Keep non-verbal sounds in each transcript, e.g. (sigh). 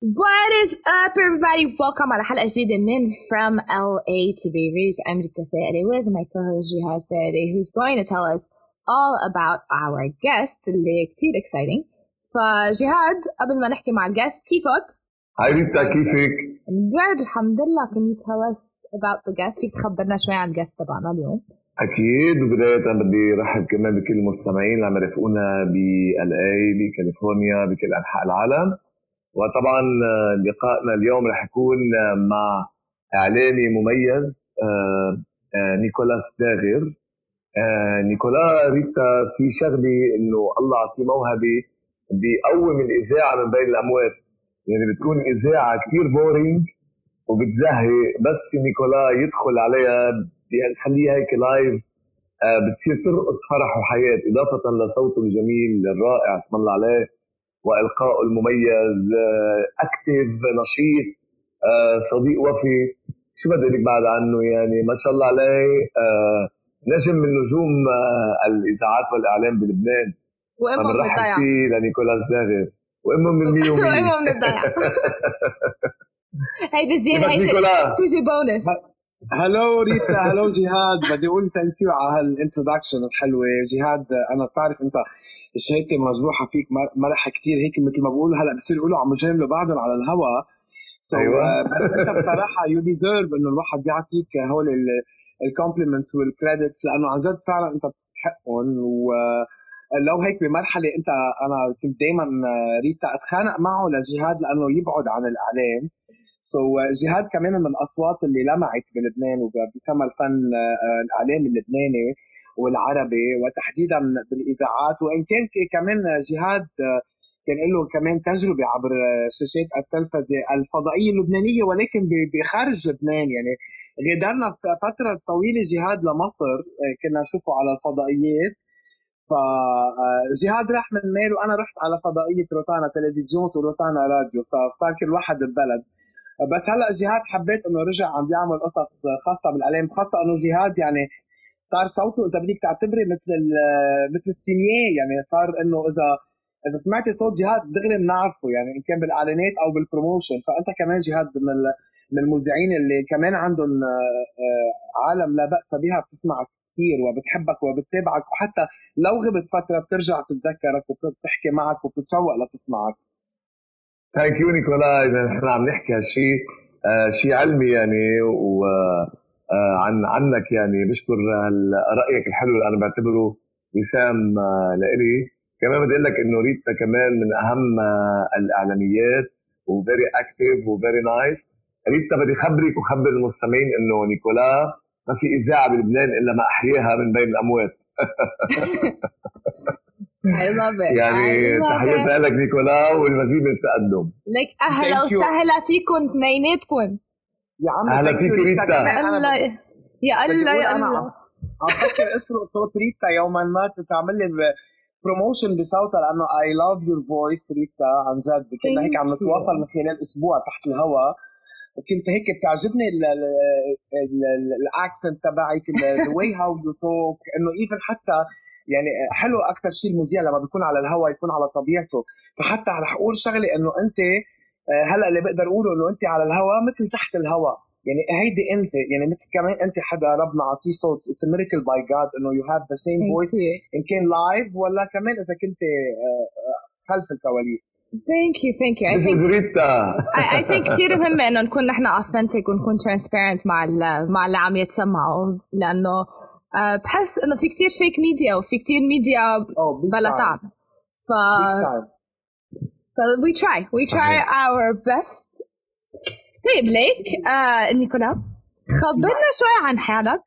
What is up everybody? Welcome على حلقة جديدة من From LA to Beirut. I'm Rita Saedi with my co-host Jihad Saedi who's going to tell us all about our guest اللي كتير exciting. فجهاد قبل ما نحكي مع الجست كيفك؟ هاي ريتا كيفك؟ Good الحمد لله. Can you tell us about the guest? فيك تخبرنا شوي عن الجست تبعنا اليوم؟ أكيد وبداية بدي رحب كمان بكل المستمعين اللي عم يرافقونا بال LA بكاليفورنيا بكل أنحاء العالم وطبعا آه، لقائنا اليوم رح يكون آه، مع إعلامي مميز آه، نيكولاس داغر نيكولا ريتا في شغله إنه الله عطيه موهبه بيقوم الإذاعة من بين الأموات. يعني بتكون إذاعة كثير boring وبتزهق بس نيكولا يدخل عليها يعني تخليها هيك live بتصير ترقص فرح وحياة إضافة لصوته الجميل الرائع الله عليه. والقائه المميز أكتف نشيط صديق وفي. شو بدي لك بعد عنه؟ يعني ما شاء الله عليه نجم من نجوم الإذاعات والإعلام بلبنان. وأمه من الضيعة فيه لنيكولاس زاغر وأمه من (laughs) مية ومية. وأمه من الضيعة (laughs) هيدي زينة هيدي بونس. هلو ريتا هلو جهاد بدي أقول thank you على هال introduction الحلوة. جهاد أنا بتعرف أنت الشهاده مجروحه فيك. مرح كثير هيك مثل ما بقولوا. هلأ بصير يقولوا عم يجاملوا بعضهم على الهوا. So أيوة. بس أنت بصراحة you deserve إنه الواحد يعطيك هول ال compliments و ال credits لأنه عن جد فعلا أنت بتستحقهم. و لو هيك بمرحلة أنت أنا كنت دائما ريتا أتخانق معه لجهاد لأنه يبعد عن الإعلام. سو so, جهاد كمان من الاصوات اللي لمعت بلبنان وبسمى الفن الإعلامي اللبناني والعربي وتحديدا بالإذاعات. وإن كان كمان جهاد كان له كمان تجربة عبر شاشات التلفزة الفضائية اللبنانية ولكن بخارج لبنان. يعني غادرنا فترة طويلة جهاد لمصر كنا نشوفه على الفضائيات. فجهاد راح من مال وأنا رحت على فضائية روتانا تلفزيون وروتانا راديو. صار كل واحد ببلد. بس هلا جهاد حبيت إنه رجع عم بيعمل قصص خاصة بالاعلام خاصة إنه جهاد يعني صار صوته إذا بدك تعتبري مثل مثل السينية يعني صار إنه إذا إذا سمعتي صوت جهاد دغري بنعرفه يعني إن كان بالإعلانات أو بالبروموشن فأنت كمان جهاد من من المذيعين اللي كمان عندهم آه، عالم لا بأس بها بتسمعك كثير وبتحبك وبتتابعك وحتى لو غبت فترة بترجع تتذكرك وبتحكي معك وبتتشوق لتسمعك. thank you نيكولا نحن عم نحكي هالشيء آه شيء علمي يعني و آه عن عنك يعني. بشكر رايك الحلو اللي أنا بعتبره وسام آه لإلي. كمان بدي أقول لك إنه ريتا كمان من أهم آه الإعلاميات و very active و very nice ريتا بدي خبرك وخبر المستمعين إنه نيكولا ما في إذاعة بلبنان إلا ما أحياها من بين الأموات. (laughs) I love it. يعني تحياتنا لك نيكولا والمزيد من التقدم. لك أهلا وسهلا فيكم اثنيناتكم. يا عم أهلا فيك ريتا. الله يا الله يا الله. عم فكر اسرق صوت ريتا يوما ما تعمل لي promotion بصوتها لأنه I love your voice ريتا عن جد كنا هيك عم نتواصل من خلال أسبوع تحت الهواء وكنت هيك بتعجبني ال accent تبعك the way how you talk إنه even حتى يعني حلو أكثر شيء المذيع لما بيكون على الهواء يكون على طبيعته. فحتى رح أقول شغلة إنه أنت آه، هلأ اللي بقدر أقوله إنه أنت على الهواء مثل تحت الهواء يعني هيدي أنت يعني مثل كمان أنت حدا ربنا عطيه صوت. it's miracle by God إنه you have the same voice إن كان live ولا كمان إذا كنت آه، آه، خلف الكواليس. thank you thank you I think I think كثير مهم إنه نكون نحن authentic ونكون transparent مع مع اللي عم يتسمعوا. لأنه بحس إنه في كتير fake media وفي كتير ميديا بلا طعم. ف ف we try. We try our best. طيب ليك آه نيكولا خبرنا شوي عن حالك.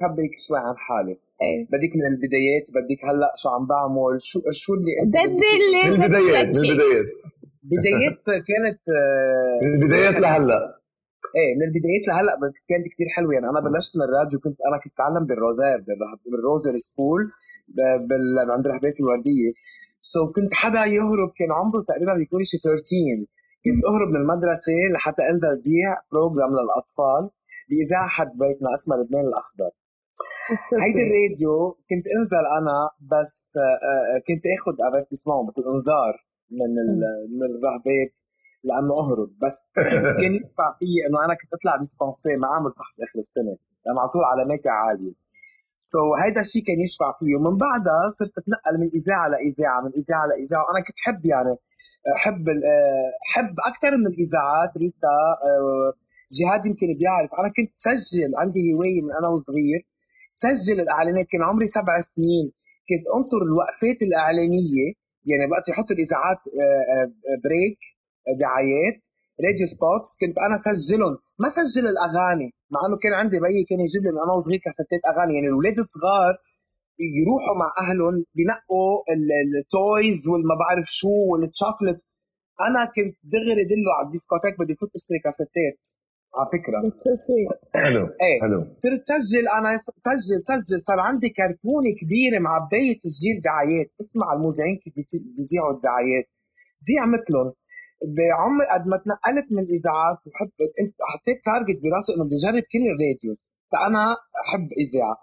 خبرك شوي عن حالي. إيه. بديك من البدايات بديك هلأ شو عم بعمل شو شو اللي أنت بدي اللي من البدايات من البدايات. بدايات كانت من البدايات لهلأ. إيه من البدايات لهلا كانت كثير حلوة. يعني أنا بلشت من الراديو كنت أنا كنت اتعلم بال Rosaire بال Rosary School بال... عند رهبات الوردية. so كنت حدا يهرب كان عمره تقريبا بيكون شي 13 كنت أهرب من المدرسة لحتى أنزل زيع program للأطفال بإذاعة حد بيتنا اسمها لبنان الأخضر. هيدي الراديو كنت أنزل أنا بس آه، آه، كنت اخذ avertissement مثل أنذار من من الرهبات. لأنه أهرب. بس (laughs) كان ينفع فيي إنه أنا كنت أطلع dispensé ما أعمل فحص آخر السنة. لأنه على طول علاماتي عالية. so, هيدا الشيء كان يشفع فيه ومن بعدها صرت أتنقل من إذاعة لإذاعة من إذاعة لإذاعة. وأنا كنت حب يعني حب حب أكثر من الإذاعات ريتا جهاد يمكن بيعرف. أنا كنت سجل عندي هواية من أنا وصغير. سجل الإعلانات. كان عمري سبع سنين. كنت أنطر الوقفات الإعلانية. يعني وقت يحط الإذاعات break دعايات radio spots كنت أنا سجلهم ما سجل الأغاني مع إنه كان عندي بيي كان يجيب لي من أنا وصغير كاسيتات أغاني. يعني الاولاد الصغار يروحوا مع أهلهم بنقوا ال toys والما بعرف شو والتشوكلت أنا كنت دغري دله على ال discothèque بدي فوت أشتري كاسيتات على فكرة. حلو إيه حلو. صرت سجل أنا سجل سجل. صار عندي كرتونة كبيرة معبيه تسجيل دعايات. اسمع المذيعين كيف بيذيعوا الدعايات. زيع مثلهم. بعمر قد ما تنقلت من الإذاعات وحب قلت حطيت target براسي إنه بدي اجرب كل ال radios. فأنا أحب إذاعة.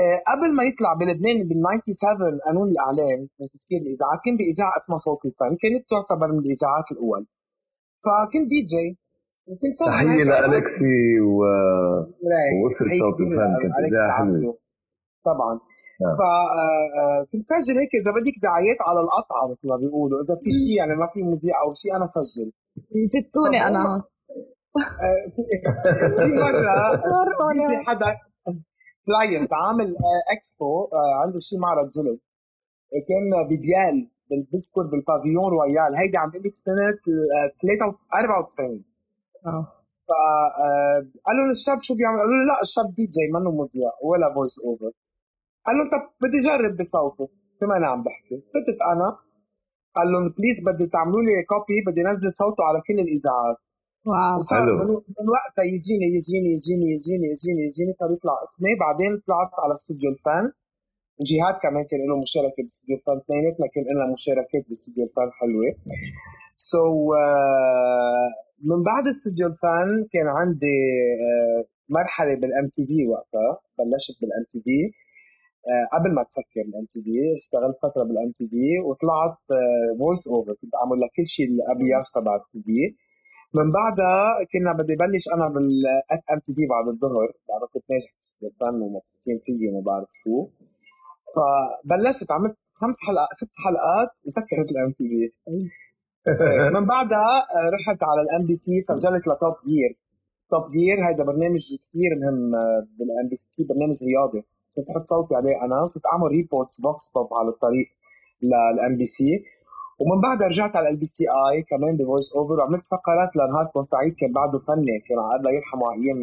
آه، قبل ما يطلع بلبنان بال 97 قانون الإعلام من تسكير الإذاعات كان بإذاعة اسمها صوت الفن. كانت تعتبر من الإذاعات الأول. فكنت دي جي. وكنت تحية لالكسي و ووصل صوت الفن كانت إذاعة حلوة. طبعا. فكنت آه، سجل هيك إذا بدك دعايات على القطعة مثل ما بيقولوا إذا في شيء يعني ما في مذيع أو شيء أنا سجل. يزتوني أنا. آه، في (laughs) مرة في حدا client عامل اكسبو عنده شيء معرض جلد. كان ببيال بالبسكوت بالبافيون رويال. هيدي عم بقول لك سنة 94 آه. فقالوا آه، للشاب شو بيعمل؟ قالوا له لا الشاب دي جي منه مذيع ولا voice over قال لهم طب بدي اجرب بصوته شو ما أنا عم بحكي؟ فتت أنا قال لهم please بدي تعملوا لي copy بدي انزل صوته على كل الإذاعات. wow. وصار من, من وقتها يجيني يجيني يجيني يجيني يجيني يجيني صار يطلع اسمي. بعدين طلعت على استوديو الفان وجهاد كمان كان له مشاركة باستوديو الفان اثنيناتنا كان لنا مشاركات باستوديو الفان حلوة. so, so, uh, من بعد استوديو الفان كان عندي uh, مرحلة بال MTV وقتها. بلشت بال MTV قبل ما تسكر ال MTV اشتغلت فترة بال MTV وطلعت voice uh, over كنت اعمل لك كل شيء ال habillage تبع ال TV من بعدها كنا بدي بلش أنا بال at MTV بعد الظهر لأنه كنت ناجح بالفن ومبسوطين فيي وما بعرف شو. فبلشت عملت خمس حلقات ست حلقات وسكرت ال MTV من بعدها آه، رحت على ال MBC سجلت ل Top Gear Top Gear هيدا برنامج كثير مهم آه، بال MBC برنامج رياضي. صرت أحط صوتي عليه. أنا وصرت أعمل reports vox pop على الطريق لل MBC ومن بعدها رجعت على LBCI كمان ب voice over وعملت فقرات لنهار بورسعيد كان بعده فني كان الله يرحمه أيام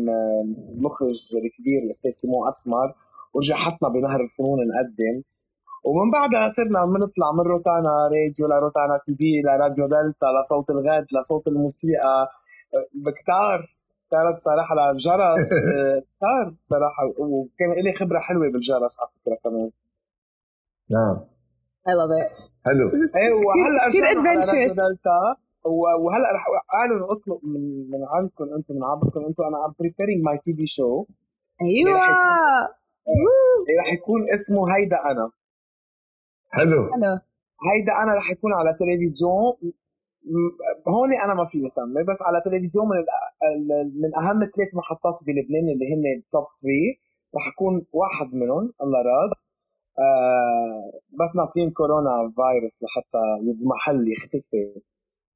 المخرج الكبير الأستاذ سيمون أسمر. ورجع حطنا بنهار الفنون نقدم. ومن بعدها صرنا بنطلع من روتانا راديو لروتانا TV لراديو دلتا لصوت الغد لصوت الموسيقى. بكتار. كانت بصراحة للجرس (laughs) كتار بصراحة وكان لي خبرة حلوة بالجرس على فكرة كمان. نعم. I love it حلو. إيه وهلأ كثير adventures وهلأ رح قالوا اطلب من من عندكم أنتم من عبركم أنتم أنا I'm preparing my TV show أيوه. رح يكون اسمه هيدا أنا. حلو. حلو. هيدا أنا رح يكون على تلفزيون. هون أنا ما في اسمي بس على تلفزيون من من أهم ثلاث محطات بلبنان اللي هن top 3 رح اكون واحد منهم الله راد آه بس ناطرين كورونا فيروس لحتى المحل يختفي.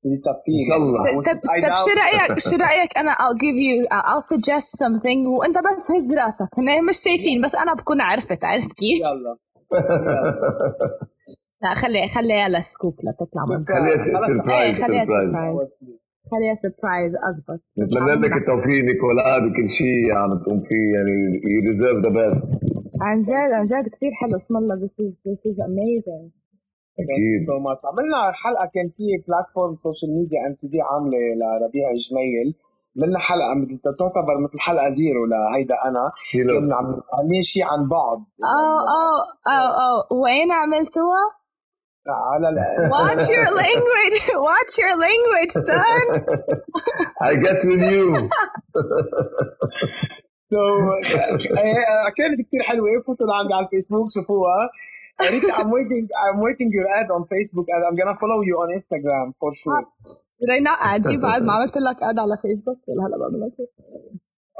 إن شاء الله. طب طب شو رايك شو رأيك أنا I'll give you I'll suggest something. وأنت بس هز راسك. هن مش شايفين بس أنا بكون عرفت عرفت كيف؟ يلا. (laughs) لا خلي خليها لسكوب لتطلع خليها surprise خليها surprise خليها surprise اضبط نتمنى لك التوفيق نيكولا بكل شيء عم تقوم فيه يعني you deserve the best عن جد عن جد كثير حلو. اسم الله this is this is amazing. أكيد. so much عملنا حلقة كان في platform social media MTV عاملة لربيع جميل عملنا حلقة تعتبر مثل حلقة زيرو لهيدا أنا. كنا عاملين شيء عن بعض. آه آه آه آه وين عملتوها؟ على Watch your language. (laughs) Watch your language son. I guess with you. (laughs) So, كانت كثير حلوة. فوتوا لعندي على الفيسبوك شوفوها Rita, I'm waiting. I'm waiting your ad on Facebook, and I'm gonna follow you on Instagram for sure. رينا قاعدين بعد ما عملت لك اد على فيسبوك ولا هلا بعمل لك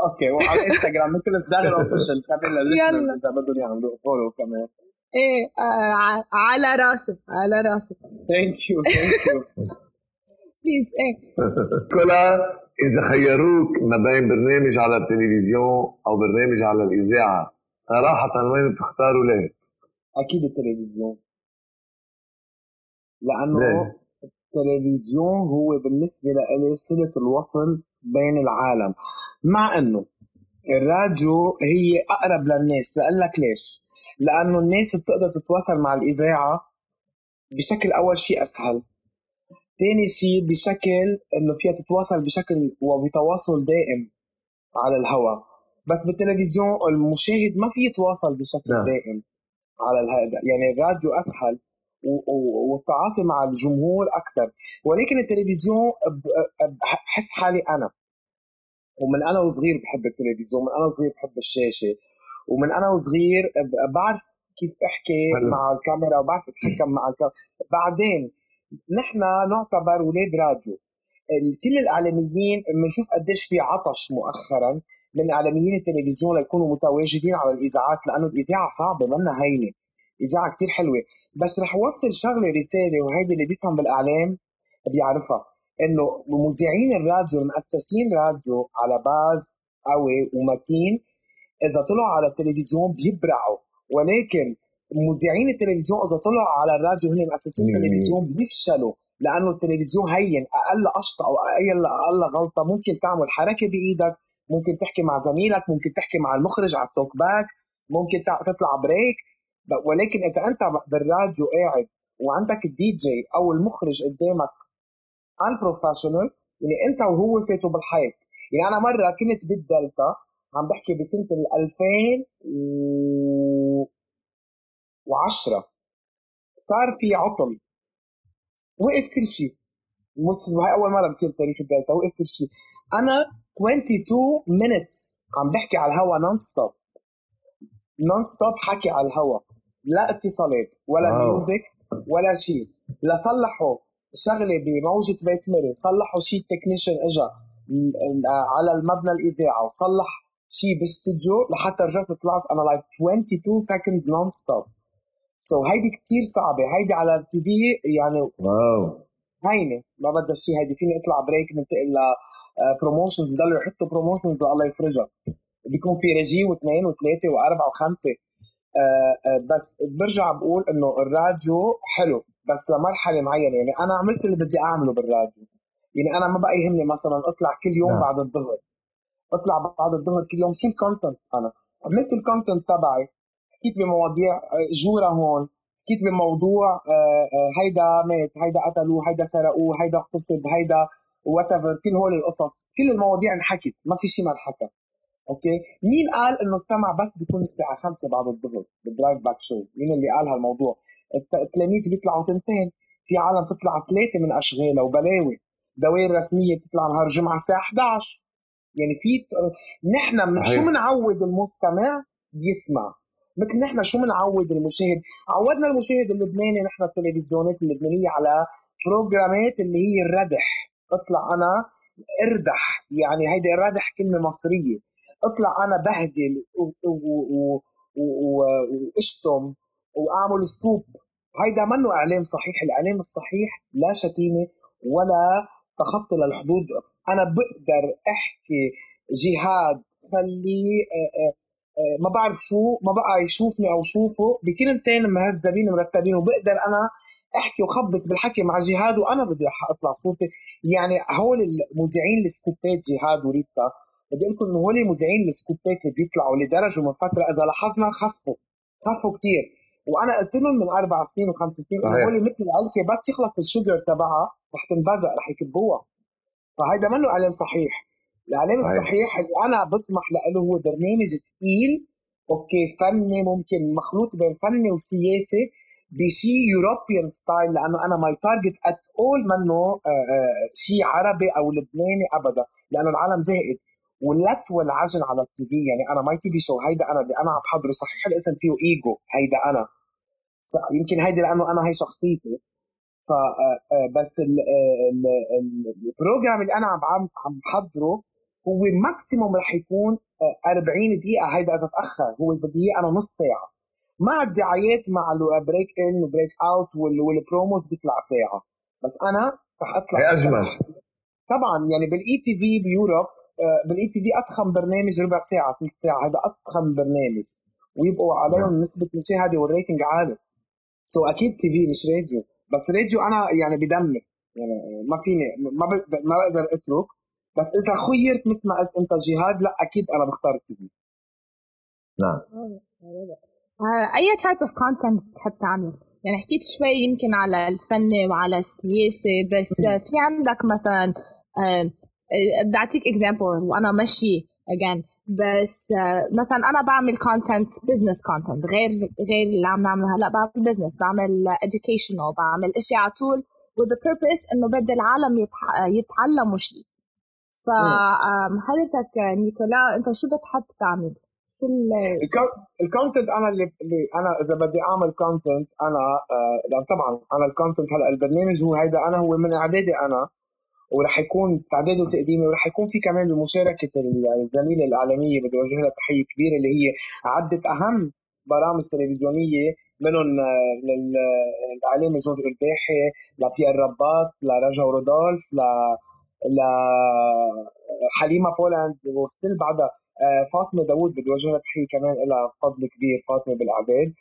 أوكي وعلى انستغرام مثل سدان اوفيشال كمان للسنرز إذا بدهم يعملوا فولو كمان إيه آه على راسي على راسي thank you thank you please إيه. كولا إذا خيروك ما بين برنامج على التلفزيون أو برنامج على الإذاعة صراحة وين بتختاروا ليه؟ أكيد التلفزيون. لأنه ليه؟ التلفزيون هو بالنسبة لي صلة الوصل بين العالم. مع إنه الراديو هي أقرب للناس. لأقول لك ليش؟ لأنه الناس بتقدر تتواصل مع الإذاعة بشكل أول شيء أسهل. ثاني شيء بشكل إنه فيها تتواصل بشكل وبتواصل دائم على الهواء بس بالتلفزيون المشاهد ما في يتواصل بشكل نعم. دائم على هذا يعني الراديو أسهل والتعاطي مع الجمهور أكثر ولكن التلفزيون بحس حالي أنا. ومن أنا وصغير بحب التلفزيون من أنا وصغير بحب الشاشة. ومن أنا وصغير بعرف كيف أحكي. مع الكاميرا وبعرف أتحكم مع الكاميرا بعدين نحن نعتبر ولاد راديو. كل الاعلاميين بنشوف قديش في عطش مؤخرا من اعلاميين التلفزيون ليكونوا متواجدين على الإذاعات لأنه الإذاعة صعبة منا هينة. إذاعة كتير حلوة. بس رح وصل شغلة رسالة وهيدي اللي بيفهم بالإعلام بيعرفها. إنه مذيعين الراديو المؤسسين راديو على باز قوي ومتين إذا طلعوا على التلفزيون بيبرعوا ولكن مذيعين التلفزيون إذا طلعوا على الراديو هن مؤسسين التلفزيون بيفشلوا لأنه التلفزيون هين أقل قشطه أو أقل أقل غلطة ممكن تعمل حركة بإيدك ممكن تحكي مع زميلك ممكن تحكي مع المخرج على ال talk back ممكن تطلع break ولكن إذا أنت بالراديو قاعد وعندك الدي جي أو المخرج قدامك unprofessional يعني أنت وهو فاتوا بالحيط. يعني أنا مرة كنت بالدلتا عم بحكي بسنة ال 2010 صار في عطل. وقف كل شيء. هاي أول مرة بتصير تاريخ الدلتا. وقف كل شيء. أنا 22 minutes عم بحكي على الهوا non stop non stop حكي على الهوا. لا اتصالات ولا wow. music ولا شيء. لصلحوا شغلة بموجة بيت ميري صلحوا شيء technician اجى على المبنى الإذاعة. وصلح شيء باستوديو لحتى رجعت طلعت أنا live 22 seconds non stop so هيدي كثير صعبة. هيدي على ال TV يعني wow. هينة. ما بدها شيء هيدي. فيني أطلع break ننتقل ل promotions بضلوا يحطوا promotions لله يفرجها. بيكون في régie واثنين وثلاثة وأربعة وخمسة. آه، آه، بس برجع بقول إنه الراديو حلو. بس لمرحلة معينة. يعني أنا عملت اللي بدي أعمله بالراديو. يعني أنا ما بقى يهمني مثلا أطلع كل يوم نعم. بعد الظهر. اطلع بعد الظهر كل يوم شو ال content أنا. عملت ال content تبعي حكيت بمواضيع آه، جورة هون حكيت بموضوع هيدا مات هيدا قتلوه هيدا سرقوه هيدا اغتصب هيدا و at كل هول القصص كل المواضيع انحكت ما في شيء ما انحكى. Okay؟ مين قال إنه السمع بس بيكون الساعة 5 بعد الظهر؟ بال drive back شو مين اللي قال هالموضوع؟ التلاميذ بيطلعوا تنتين. في عالم تطلع ثلاثة من اشغالها وبلاوي. دوائر رسمية تطلع نهار الجمعه الساعة 11 يعني في نحن من شو بنعود المستمع؟ بيسمع. مثل نحن شو بنعود المشاهد؟ عودنا المشاهد اللبناني نحن التلفزيونات اللبنانية على programات اللي هي الردح. اطلع أنا اردح. يعني هيدي الردح كلمة مصرية. اطلع أنا بهدل واشتم وأعمل سكوب هيدا منه إعلام صحيح. الإعلام الصحيح لا شتيمة ولا تخطي للحدود أنا بقدر أحكي جهاد خليه آه، آه، آه، ما بعرف شو ما بقى يشوفني أو شوفه بكلمتين مهذبين مرتبين وبقدر أنا أحكي وخبص بالحكي مع جهاد وأنا بدي أطلع صورتي. يعني هول المذيعين ال scoopات جهاد وريتا بدي أقول لكم إنه هول المذيعين ال scoopات بيطلعوا لدرجة من فترة إذا لاحظنا خفوا خفوا كثير وأنا قلت لهم من أربع سنين وخمس سنين انه هول مثل العلكه بس يخلص الشجر تبعها رح تنبزق رح يكبوها. فهيدا منه اعلان صحيح. الاعلان الصحيح اللي أنا بطمح له هو برنامج ثقيل okay فني ممكن مخلوط بين فني وسياسي بشيء European style لأنه أنا my target at all منه آه، آه، شيء عربي أو لبناني ابدا لأنه العالم زهقت. واللت والعجن على ال TV يعني أنا my TV شو هيدا أنا اللي أنا عم بحضره صحيح الاسم فيه ايجو هيدا أنا. يمكن هيدي لأنه أنا هي شخصيتي. ف بس ال program اللي أنا عم عم بحضره هو maximum رح يكون 40 دقيقة. هيدا إذا تأخر هو بدي اياه أنا نص ساعة. مع الدعايات مع ال break in و break out وال promos بيطلع ساعة. بس أنا رح أطلع هي أجمل. طبعا يعني بال e TV ب Europe بال e TV أضخم برنامج ربع ساعة ثلث ساعة. هذا أضخم برنامج. ويبقوا عليهم نعم. نسبة مشاهدة وال rating عالي. so أكيد TV مش راديو بس راديو أنا يعني بدمر يعني ما فيني ما ما بقدر أترك. بس إذا خيرت مثل ما قلت أنت جهاد لا أكيد أنا بختار ال TV نعم. آه، أي type of content بتحب تعمل؟ يعني حكيت شوي يمكن على الفن وعلى السياسة بس في عندك مثلا بدي اعطيك example وأنا ماشي again. بس مثلا أنا بعمل content business content غير غير اللي عم نعمله هلأ بعمل business بعمل educational بعمل اشياء على طول with the purpose إنه بدي العالم يتعلموا شيء فحضرتك نيكولا أنت شو بتحب تعمل؟ شو ال content أنا اللي, اللي أنا إذا بدي أعمل content أنا آه طبعا أنا ال content هلأ البرنامج هو هيدا أنا هو من إعدادي أنا ورح يكون إعدادي وتقديمي ورح يكون في كمان بمشاركة الزميله الاعلاميه بدي اوجه لها تحية كبيرة اللي هي عدت أهم برامج تلفزيونية منهم الاعلامي جورج الباحي لبيير رباط لرجا ورودولف ل لحليمه بولاند و still بعدها آه، فاطمة داوود بدي اوجه لها تحية كمان لها فضل كبير فاطمة بالأعداد. آه،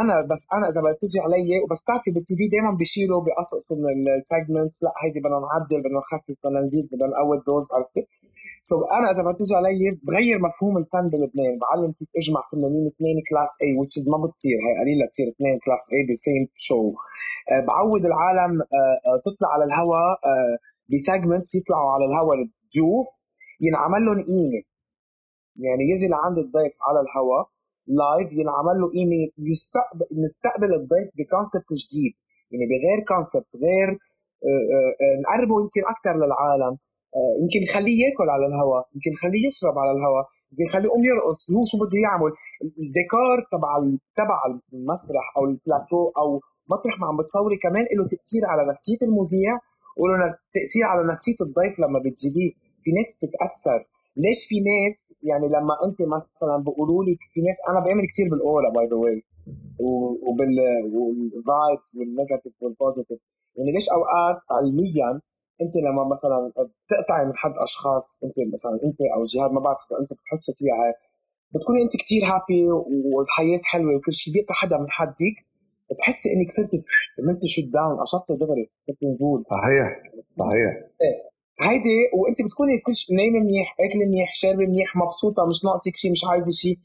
أنا بس أنا إذا بدها تجي علي وبس تعرفي بال TV دائما بيشيلوا بقصقصوا من ال segments لا هيدي بدنا نعدل بدنا نخفف بدنا نزيد بدنا نقوي dose عرفتي؟ so أنا إذا بدها تجي علي بغير مفهوم الفن بلبنان بعلم كيف أجمع فنانين اثنين class A which ما بتصير هي قليلة تصير اثنين class A ب same show بعود العالم آه، آه، تطلع على الهواء ب segments يطلعوا على الهواء الضيوف ينعمل لهم قيمة. يعني يجي لعند الضيف على الهواء live ينعمل له قيمه يستقبل نستقبل الضيف ب concept جديد. يعني بغير concept غير آه، آه، آه، نقربه يمكن أكثر للعالم. يمكن نخليه ياكل على الهواء يمكن نخليه يشرب على الهواء يمكن نخليه يقوم يرقص هو شو بده يعمل. الديكور تبع تبع المسرح أو البلاتو أو مطرح ما عم بتصوري كمان له تأثير على نفسية المذيع وله تأثير على نفسية الضيف لما بتجيبيه. في ناس بتتأثر. ليش في ناس يعني لما أنت مثلا بيقولوا لك في ناس أنا بعمل كثير بالأورا باي ذا واي وبال والفايبس والنيجاتيف والبوزيتيف يعني ليش أوقات علميا أنت لما مثلا بتقطعي من حد أشخاص أنت مثلا أنت أو جهاد ما بعرف أنت بتحسوا فيها بتكوني أنت كثير happy والحياة حلوة وكل شيء بيقطع حدا من حدك بتحسي إنك صرتي عملتي shut down قشطتي دغري صرتي نزول صحيح صحيح. إيه. هيدي وأنت بتكوني كل شيء نايمة منيح أكلة منيح شاربة منيح مبسوطة مش ناقصك شيء مش عايزة شيء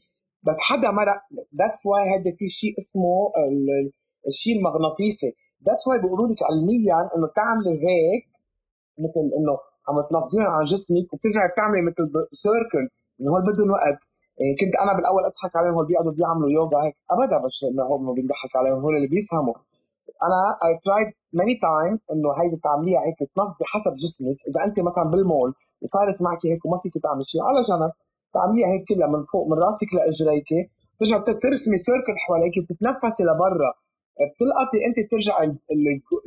بس حدا مرق that's why هيدا في شيء اسمه الشيء المغناطيسي. that's why بيقولوا لك علميا إنه تعملي هيك مثل إنه عم تنفضيهم عن جسمك وبترجعي بتعملي مثل circle إنه هول بدهم وقت. يعني كنت أنا بالأول أضحك عليهم هول بيقعدوا بيعملوا يوغا هيك. ابدا بس انه هم بيضحك عليهم هول اللي بيفهموا. أنا I tried many time إنه هيدي تعمليها هيك تنفضي حسب جسمك. إذا أنت مثلا بالمول وصارت معك هيك وما فيك تعملي شيء على جنب تعمليها هيك كلها من فوق من راسك لأجريك. ترجع ترسمي circle حواليك بتتنفسي لبرا. بتلقطي أنت ترجع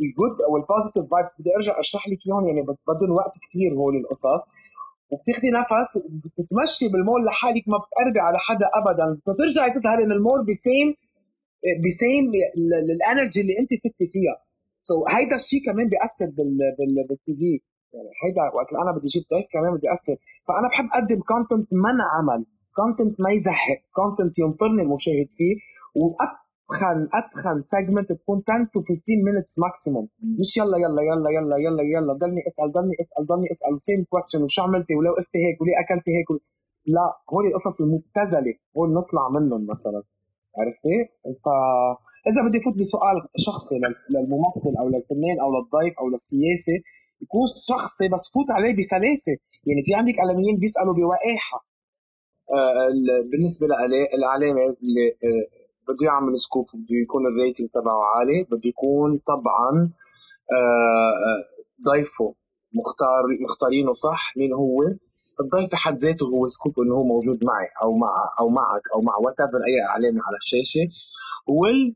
ال good أو ال positive vibes بدي أرجع أشرح لك إياهم يعني بدهم وقت كثير هول القصص. وبتاخدي نفس وبتتمشي بالمول لحالك ما بتقربي على حدا ابدا. بترجعي تظهري من المول ب same ب same ال energy اللي انت فتي فيها. so, هيدا الشيء كمان بيأثر بال بال بال TV يعني هيدا وقت أنا بدي أجيب ضيف كمان بدي اثر فأنا بحب أقدم content ما انعمل content ما يزهق كونتنت ينطرني المشاهد فيه واتخن اتخن segment تكون 10 to 15 minutes maximum مش يلا يلا يلا يلا يلا يلا ضلني اسأل ضلني اسأل ضلني اسأل same question وشو عملتي؟ ولو قلتي هيك؟ وليه أكلتي هيك؟ لا هول القصص المبتذلة هول نطلع منهم مثلا. عرفتي؟ فاذا بدي فوت بسؤال شخصي للممثل أو للفنان أو للضيف أو للسياسي يكون شخصي بس فوت عليه بسلاسة. يعني في عندك اعلاميين بيسألوا بوقاحه آه، بالنسبة للإعلامي اللي آه، بده يعمل scoop بده يكون ال rating تبعه عالي بده يكون طبعا آه، ضيفه مختار مختارينه صح مين هو؟ الضيف بحد ذاته هو scoop إنه هو موجود معي أو مع أو معك أو مع what أي إعلامي على الشاشة. وال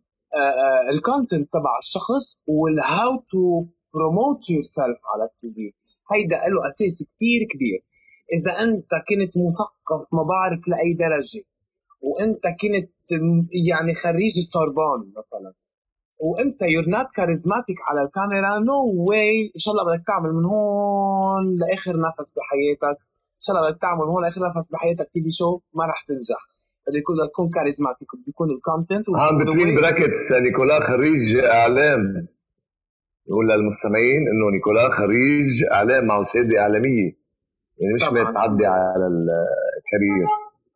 ال content تبع الشخص وال how to promote yourself على ال TV هيدا له أساس كثير كبير. إذا أنت كنت مثقف ما بعرف لأي درجة وأنت كنت يعني خريج السوربون مثلا وأنت you're not charismatic على الكاميرا no way إن شاء الله بدك تعمل من هون لآخر نفس بحياتك إن شاء الله بدك تعمل من هون لآخر نفس بحياتك TV شو ما رح تنجح. بده يكون تكون charismatic بده يكون ال content عم بتوين bracket نيكولا خريج اعلام نقول للمستمعين انه نيكولا خريج اعلام معه شهاده اعلاميه يعني مش متعدي على الكارير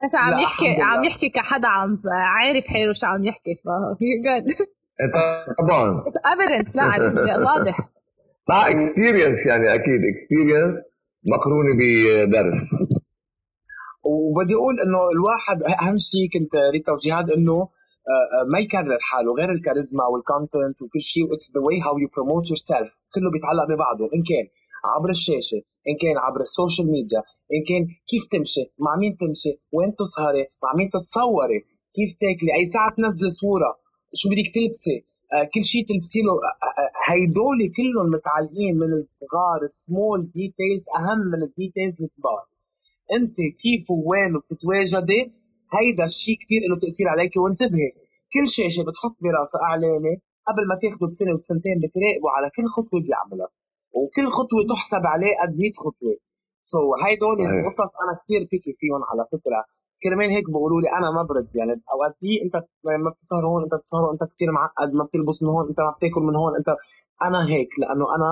بس عم يحكي عم يحكي كحدا عم عارف حاله شو عم يحكي ف جود طبعا ابيدنس لا عشان واضح مع اكسبيرينس يعني أكيد اكسبيرينس مقرونه بدرس وبدي أقول إنه الواحد أهم شيء كنت ريت توجيهات إنه آه، آه، ما يكرر حاله غير الكاريزما وال content وكل شيء it's the way how you promote yourself كله بيتعلق ببعضه إن كان عبر الشاشة إن كان عبر السوشيال ميديا إن كان كيف تمشي مع مين تمشي وين تسهري مع مين تتصوري كيف تاكلي أي ساعة تنزلي صورة شو بدك تلبسي آه كل شيء تلبسي له هيدول كلهم متعلقين من الصغار small details أهم من ال details الكبار. أنت كيف ووين بتتواجدي؟ هيدا الشيء كثير له تاثير عليك. وانتبهي كل شاشة بتحط براسها اعلانه قبل ما تاخده بسنة وبسنتين بتراقبوا على كل خطوة بيعملها وكل خطوة تحسب عليه قد 100 خطوة. سو so, هيدول القصص أنا كثير بيكي فيهم على فكرة. كرمال هيك بيقولوا لي أنا ما برد. يعني أوقات في أنت ما بتسهر هون أنت بتسهر أنت كثير معقد ما بتلبس من هون أنت ما بتاكل من هون أنت أنا هيك. لأنه أنا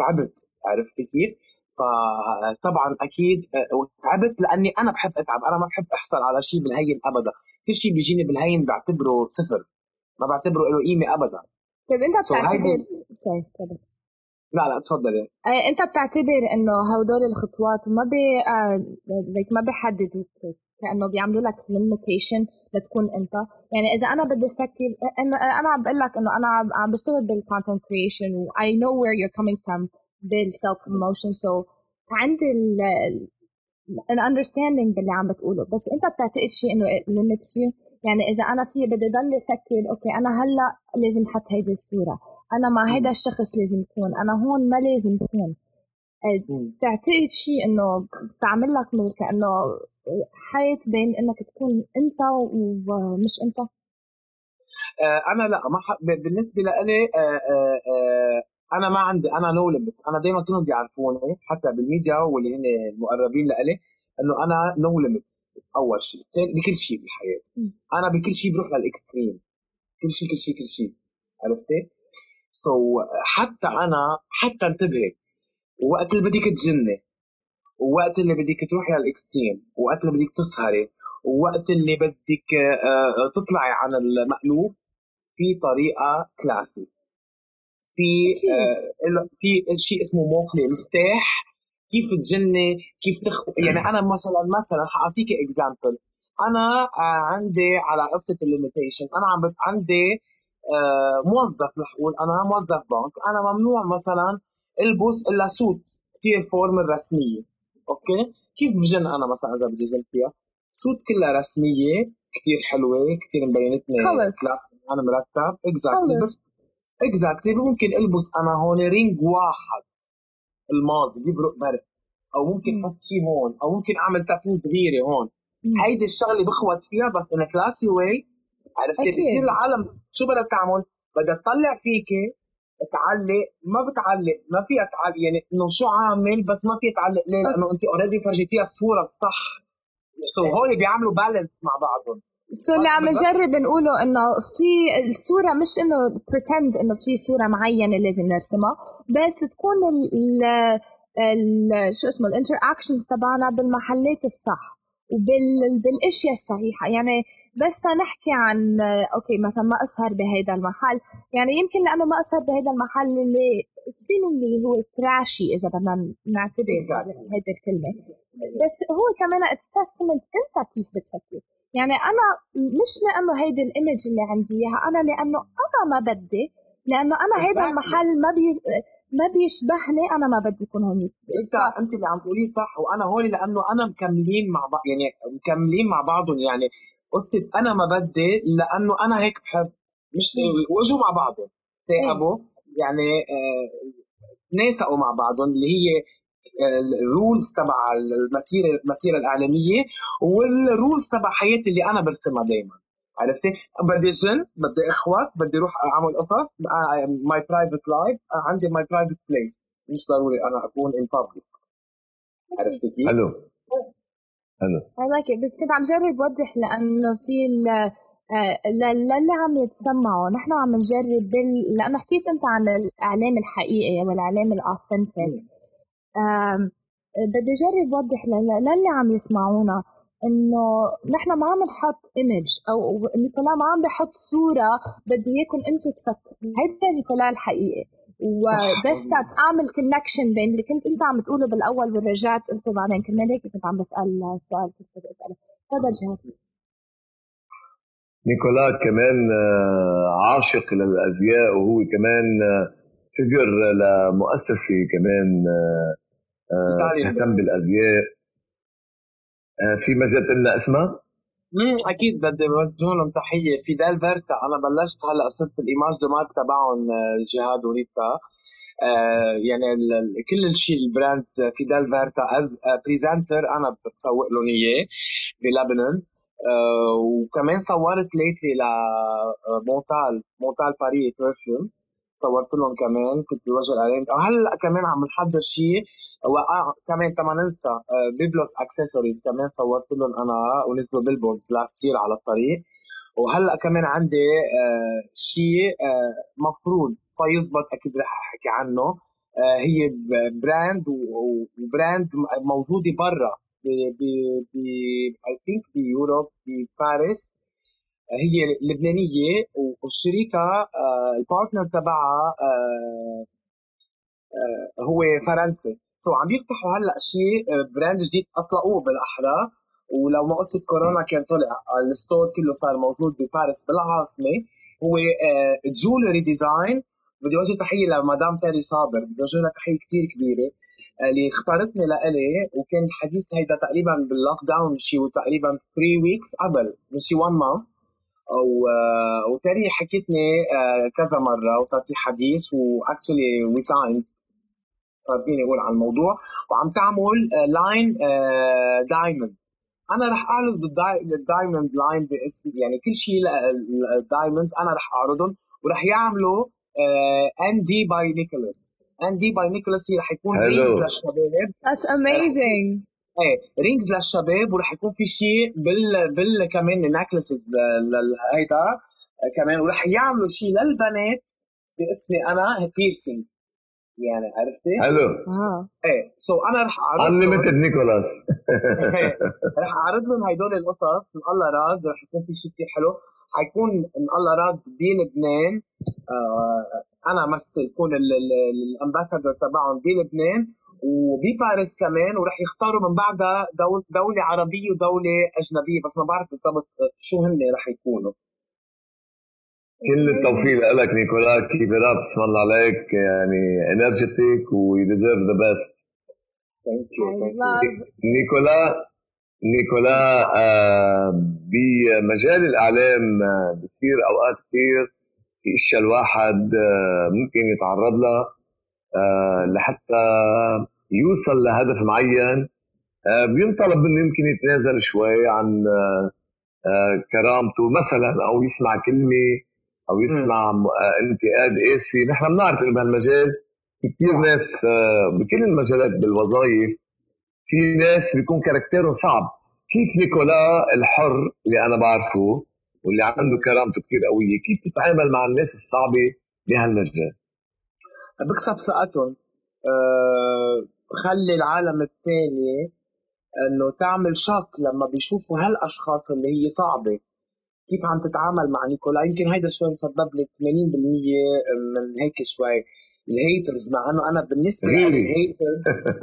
تعبت. عرفت كيف؟ فطبعا أكيد آه، تعبت لأني أنا بحب أتعب أنا ما بحب أحصل على شيء بالهين ابدا. كل شيء بيجيني بالهين بعتبره صفر ما بعتبره له قيمة ابدا. طيب أنت بتعتبر sorry لا لا تفضلي. آه، أنت بتعتبر إنه هدول الخطوات ما بي آه ما بيحددوك كأنه بيعملوا لك limitation لتكون أنت. يعني إذا أنا بدي أفكر إنه أنا عم بقول لك إنه أنا عم بشتغل بال content creation و I know where you're coming from بال self promotion so عندي ال an understanding باللي عم بتقوله. بس انت بتعتقد شيء إنه limits you يعني إذا أنا في بدي ضل أفكر أوكي أنا هلأ لازم أحط هيدي الصورة. أنا مع هيدا الشخص لازم يكون. أنا هون ما لازم يكون. بتعتقد شيء إنه بتعمل لك مثل كأنه حيط بين إنك تكون أنت ومش أنت؟ أنا لأ ما بالنسبة لي أنا ما عندي أنا no limits أنا دائما كلهم بيعرفوني حتى بالميديا واللي هن المقربين لإلي إنه أنا no limits أول شيء بكل شيء بالحياة أنا بكل شيء بروح لل extreme. كل شيء كل شيء كل شيء عرفتي؟ so, حتى أنا حتى انتبهي وقت اللي بدك تجني ووقت اللي بدك تروحي على ال extreme ووقت اللي بدك تسهري. ووقت اللي بدك آه، تطلعي عن المألوف في طريقة classy في آه في شيء اسمه موكلي مفتاح. كيف تجني؟ كيف تخ يعني أنا مثلا مثلا حأعطيك example أنا آه عندي على قصة ال limitation أنا عم عندي آه موظف رح أقول أنا موظف بنك. أنا ممنوع مثلا ألبس إلا suit كثير formal رسمية. أوكي؟ كيف بجن أنا مثلا إذا بدي جن فيها؟ suit كلها رسمية كثير حلوة كثير مبينتني class أنا مرتب. exactly بس exactly ممكن ألبس أنا هون ring واحد الماظ بيبرق برق أو ممكن أحط شيء هون. أو ممكن أعمل تاتو صغيره هون. هيدي الشغلة بخوت فيها بس in classy way عرفتي؟ بتصير العالم شو بدها تعمل؟ بدها تطلع فيك تعلق. ما بتعلق. ما فيها تعلق يعني إنه شو عامل بس ما فيها تعلق ليه؟ لأنه انت already فرجيتيها الصورة الصح. so هول بيعملوا balance مع بعضهم. so اللي عم نجرب نقوله إنه في الصورة مش إنه pretend إنه في صورة معينة لازم نرسمها بس تكون ال ال شو اسمه ال interactions تبعنا بالمحلات الصح وبالاشياء الصحيحة. يعني بس نحكي عن okay مثلا ما أسهر بهيدا المحل. يعني يمكن لأنه ما أسهر بهيدا المحل اللي اللي هو trashy إذا بدنا نعتبر هيدي الكلمة. بس هو كمان it's إنت كيف بتفكر. يعني أنا مش لأنه هيدي ال image اللي عندي إياها أنا لأنه أنا ما بدي لأنه أنا هيدا المحل ما بي ما بيشبهني أنا ما بدي اكون هون أنت أنت اللي عم تقوليه صح وأنا هون لأنه أنا مكملين مع بعض يعني مكملين مع بعضهم يعني قصة أنا ما بدي لأنه أنا هيك بحب مش واجوا مع بعضهم ثاقبوا يعني تناسقوا مع بعضهم اللي هي ال rules تبع المسيرة المسيرة الإعلامية وال rules تبع حياتي اللي أنا برسمها دائما عرفتي؟ بدي جن بدي إخوات بدي أروح أعمل قصص my private life عندي my private place مش ضروري أنا أكون in public عرفتي كيف؟ حلو. حلو. I like it. بس كنت عم جرب وضح لأنه في آه، للي عم يتسمعوا. نحن عم نجرب بال... لأنه حكيت أنت عن الإعلام الحقيقي والاعلام الأوثنتيك. بدي أجرب وضح للي عم يسمعونا إنه نحن ما عم نحط ايمج أو نيكولا ما عم بحط صورة بدي إياكم أنتم تفكروا. هيدا نيكولا الحقيقي. وبس أعمل connection بين اللي كنت أنت عم تقوله بالأول ورجعت قلته بعدين. كمان هيك كنت عم بسأل سؤال كنت بدي أسأله. تفضل جهاد نيكولا كمان آه، عاشق للأزياء وهو كمان figure آه، لمؤسسة كمان آه، تهتم بالازياء في مجال لنا اسمها؟ امم أكيد بدي بوجه لهم تحية. فيدال فيرتا. أنا بلشت هلأ قصه ال image de marque تبعهم جهاد وريتا آه يعني كل الشيء ال brands فيدال فيرتا. as presenter أنا بسوق لهم إياه بلبنان. آه وكمان صورت lately لمونتال مونتال. باري perfume صورت لهم كمان. كنت بوجه الإعلان. هلأ كمان عم نحضر شيء. وآه كمان كما ننسى آه بيبلوس اكسسوارز كمان صورت لهم أنا ونزلوا billboards last year على الطريق. وهلأ كمان عندي آه شيء آه مفروض فيزبط أكيد رح أحكي عنه. آه هي brand و brand موجودة برا ب ب ب I think ب Europe بباريس هي لبنانية والشريكة ال partner تبعها هو فرنسي. so عم يفتحوا هلا شيء brand جديد أطلقوه بالأحرى. ولو ما قصة كورونا كان طلع ال store كله صار موجود بباريس بالعاصمة. هو jewelry design بدي وجه تحية لمدام تاري صابر. بدي وجه لها تحية كثير كبيرة اللي اختارتني لإلي. وكان الحديث هيدا تقريبا بال lockdown شي تقريبا 3 weeks قبل من شي 1 month وتاري حكيتني كذا مرة وصار في حديث و actually we signed صار فيني أقول على الموضوع. وعم تعمل line diamond أنا رح أعرض ال diamond line باسم يعني كل شيء ال diamonds أنا رح أعرضهم. ورح يعملوا ND by Nicolas ND by Nicolas هي رح يكون rings للشباب. That's amazing. إيه rings للشباب. ورح يكون في شيء بال بال كمان necklaces هيدا كمان. ورح يعملوا شيء للبنات باسمي أنا piercing يعني عرفتي؟ حلو. آه. إيه so أنا رح أعرض (laughs) unlimited نيكولاس رح أعرض لهم هدول القصص. من الله راد رح يكون في شيء كثير حلو. حيكون من الله راد بلبنان آه أنا مثل كون ال ambassador تبعهم بلبنان وبباريس كمان ورح يختاروا من بعدها دول دولة عربية ودولة أجنبية. بس ما بعرف بالضبط شو هن رح يكونوا. كل التوفيق لك نيكولا keep up الله عليك يعني energetic و you deserve the best نيكولا نيكولا آه بمجال الإعلام آه بتصير أوقات كثير في اشياء الواحد آه ممكن يتعرض لها آه لحتى يوصل لهدف معين. بينطلب منه يمكن يتنازل شوي عن كرامته مثلا أو يسمع كلمة. أو يسمع انتقاد قاسي نحن بنعرف إنه بهالمجال في كثير ناس بكل المجالات بالوظائف في ناس بيكون كاركتيرهم صعب. كيف نيكولا الحر اللي أنا بعرفه واللي عنده كرامته كثير قوية؟ كيف تتعامل مع الناس الصعبة بهالمجال؟ بكسب ثقتهم. أه بخلي العالم الثاني إنه تعمل شك لما بيشوفوا هالأشخاص اللي هي صعبة. كيف عم تتعامل مع نيكولا؟ يمكن هيدا شوي مسبب لي 80% من هيك شوي ال haters مع إنه أنا بالنسبة لي ال haters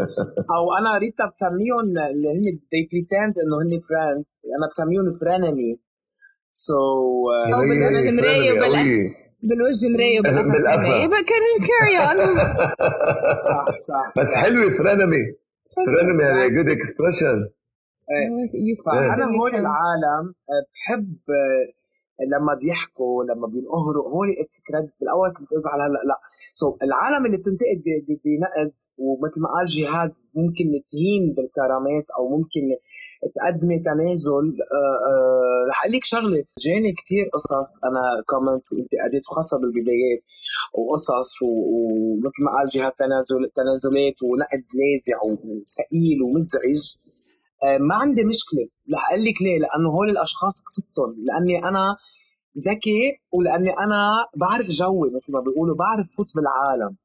(laughs) أو أنا ريتا بسميهم اللي هن they pretend إنه هن friends أنا بسميهم frenemy so أو بالوجه مرايه وبال بالوجه مرايه وبالقفص مرايه كان كاري اون صح صح بس حلوة فرينمي فرينمي هذا جود اكسبريشن أنا هول العالم بحب لما بيحكوا لما بينقهروا هو اتس كريدت بالأول كنت أزعل هلا لا. سو so, العالم اللي بتنتقد بنقد ومثل ما قال جهاد ممكن تهين بالكرامات أو ممكن تقدمي تنازل. آه، آه، رح أقول لك شغلة. جاني كثير قصص أنا comments وانتقادات وخاصة بالبدايات وقصص ومثل ما قال جهاد تنازل تنازلات ونقد لاذع وثقيل ومزعج. آه، ما عندي مشكلة. رح أقول لك ليه. لأنه هول الأشخاص كسبتهم لأني أنا ذكي ولأني أنا بعرف جوي مثل ما بيقولوا. بعرف فوت بالعالم.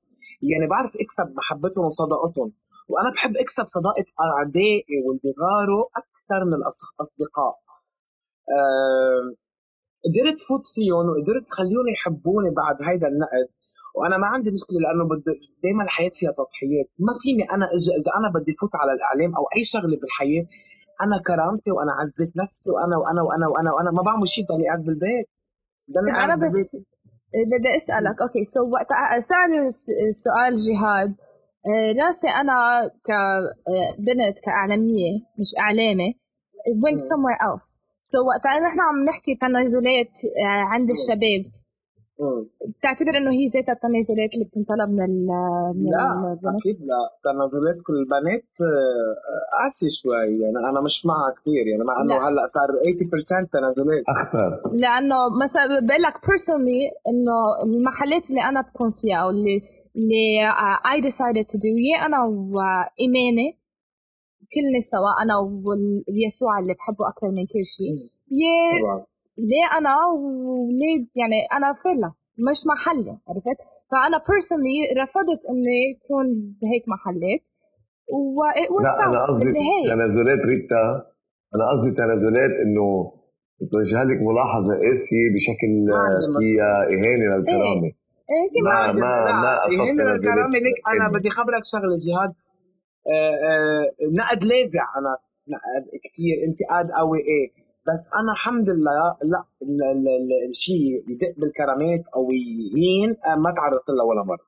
يعني بعرف أكسب محبتهم وصداقتهم. وأنا بحب أكسب صداقة أعدائي واللي بيغاروا أكثر من الأصدقاء. أه قدرت فوت فيهم وقدرت خليهم يحبوني بعد هيدا النقد. وأنا ما عندي مشكلة لأنه دائما الحياة فيها تضحيات. ما فيني أنا إذا أنا بدي فوت على الإعلام أو أي شغلة بالحياة أنا كرامتي وأنا عزت نفسي وأنا وأنا وأنا وأنا وأنا ما بعمل شيء ضلي قاعد بالبيت. أنا بس بدي أسألك. okay so وقت سالوا السؤال جهاد. راسي آه، أنا كبنت كإعلامية مش إعلامية went somewhere else. so so وقت نحن عم نحكي تنازلات آه، عند الشباب. بتعتبر إنه هي ذاتها التنازلات اللي بتنطلب من ال من لا البنات؟ أكيد لا. تنازلات كل البنات آه، قاسي شوي. يعني أنا مش معها كثير يعني مع إنه هلأ صار 80% تنازلات. اخطر لأنه مثلا بقول لك personally إنه المحلات اللي أنا بكون فيها أو اللي اللي I decided to do يا أنا وإيماني كلنا سوا أنا ويسوع اللي بحبه أكثر من كل شيء. يا ليه أنا وليه يعني أنا فيلا مش محلي عرفت؟ فأنا بيرسونلي رفضت إني اكون بهيك محلات و لا أنا قصدي تنازلات ريتا. أنا قصدي تنازلات إنه بتوجه لك ملاحظة قاسيه بشكل فيها إهانة للكرامة. إيه إيه ما ما ما إهانة للكرامة ليك. أنا بدي خبرك شغلة جهاد. آه آه نقد لاذع أنا نقد كثير انتقاد قوي. إيه. بس أنا الحمد لله لا الشيء يدق بالكرامات أو يهين آه، ما تعرضت له ولا مرة.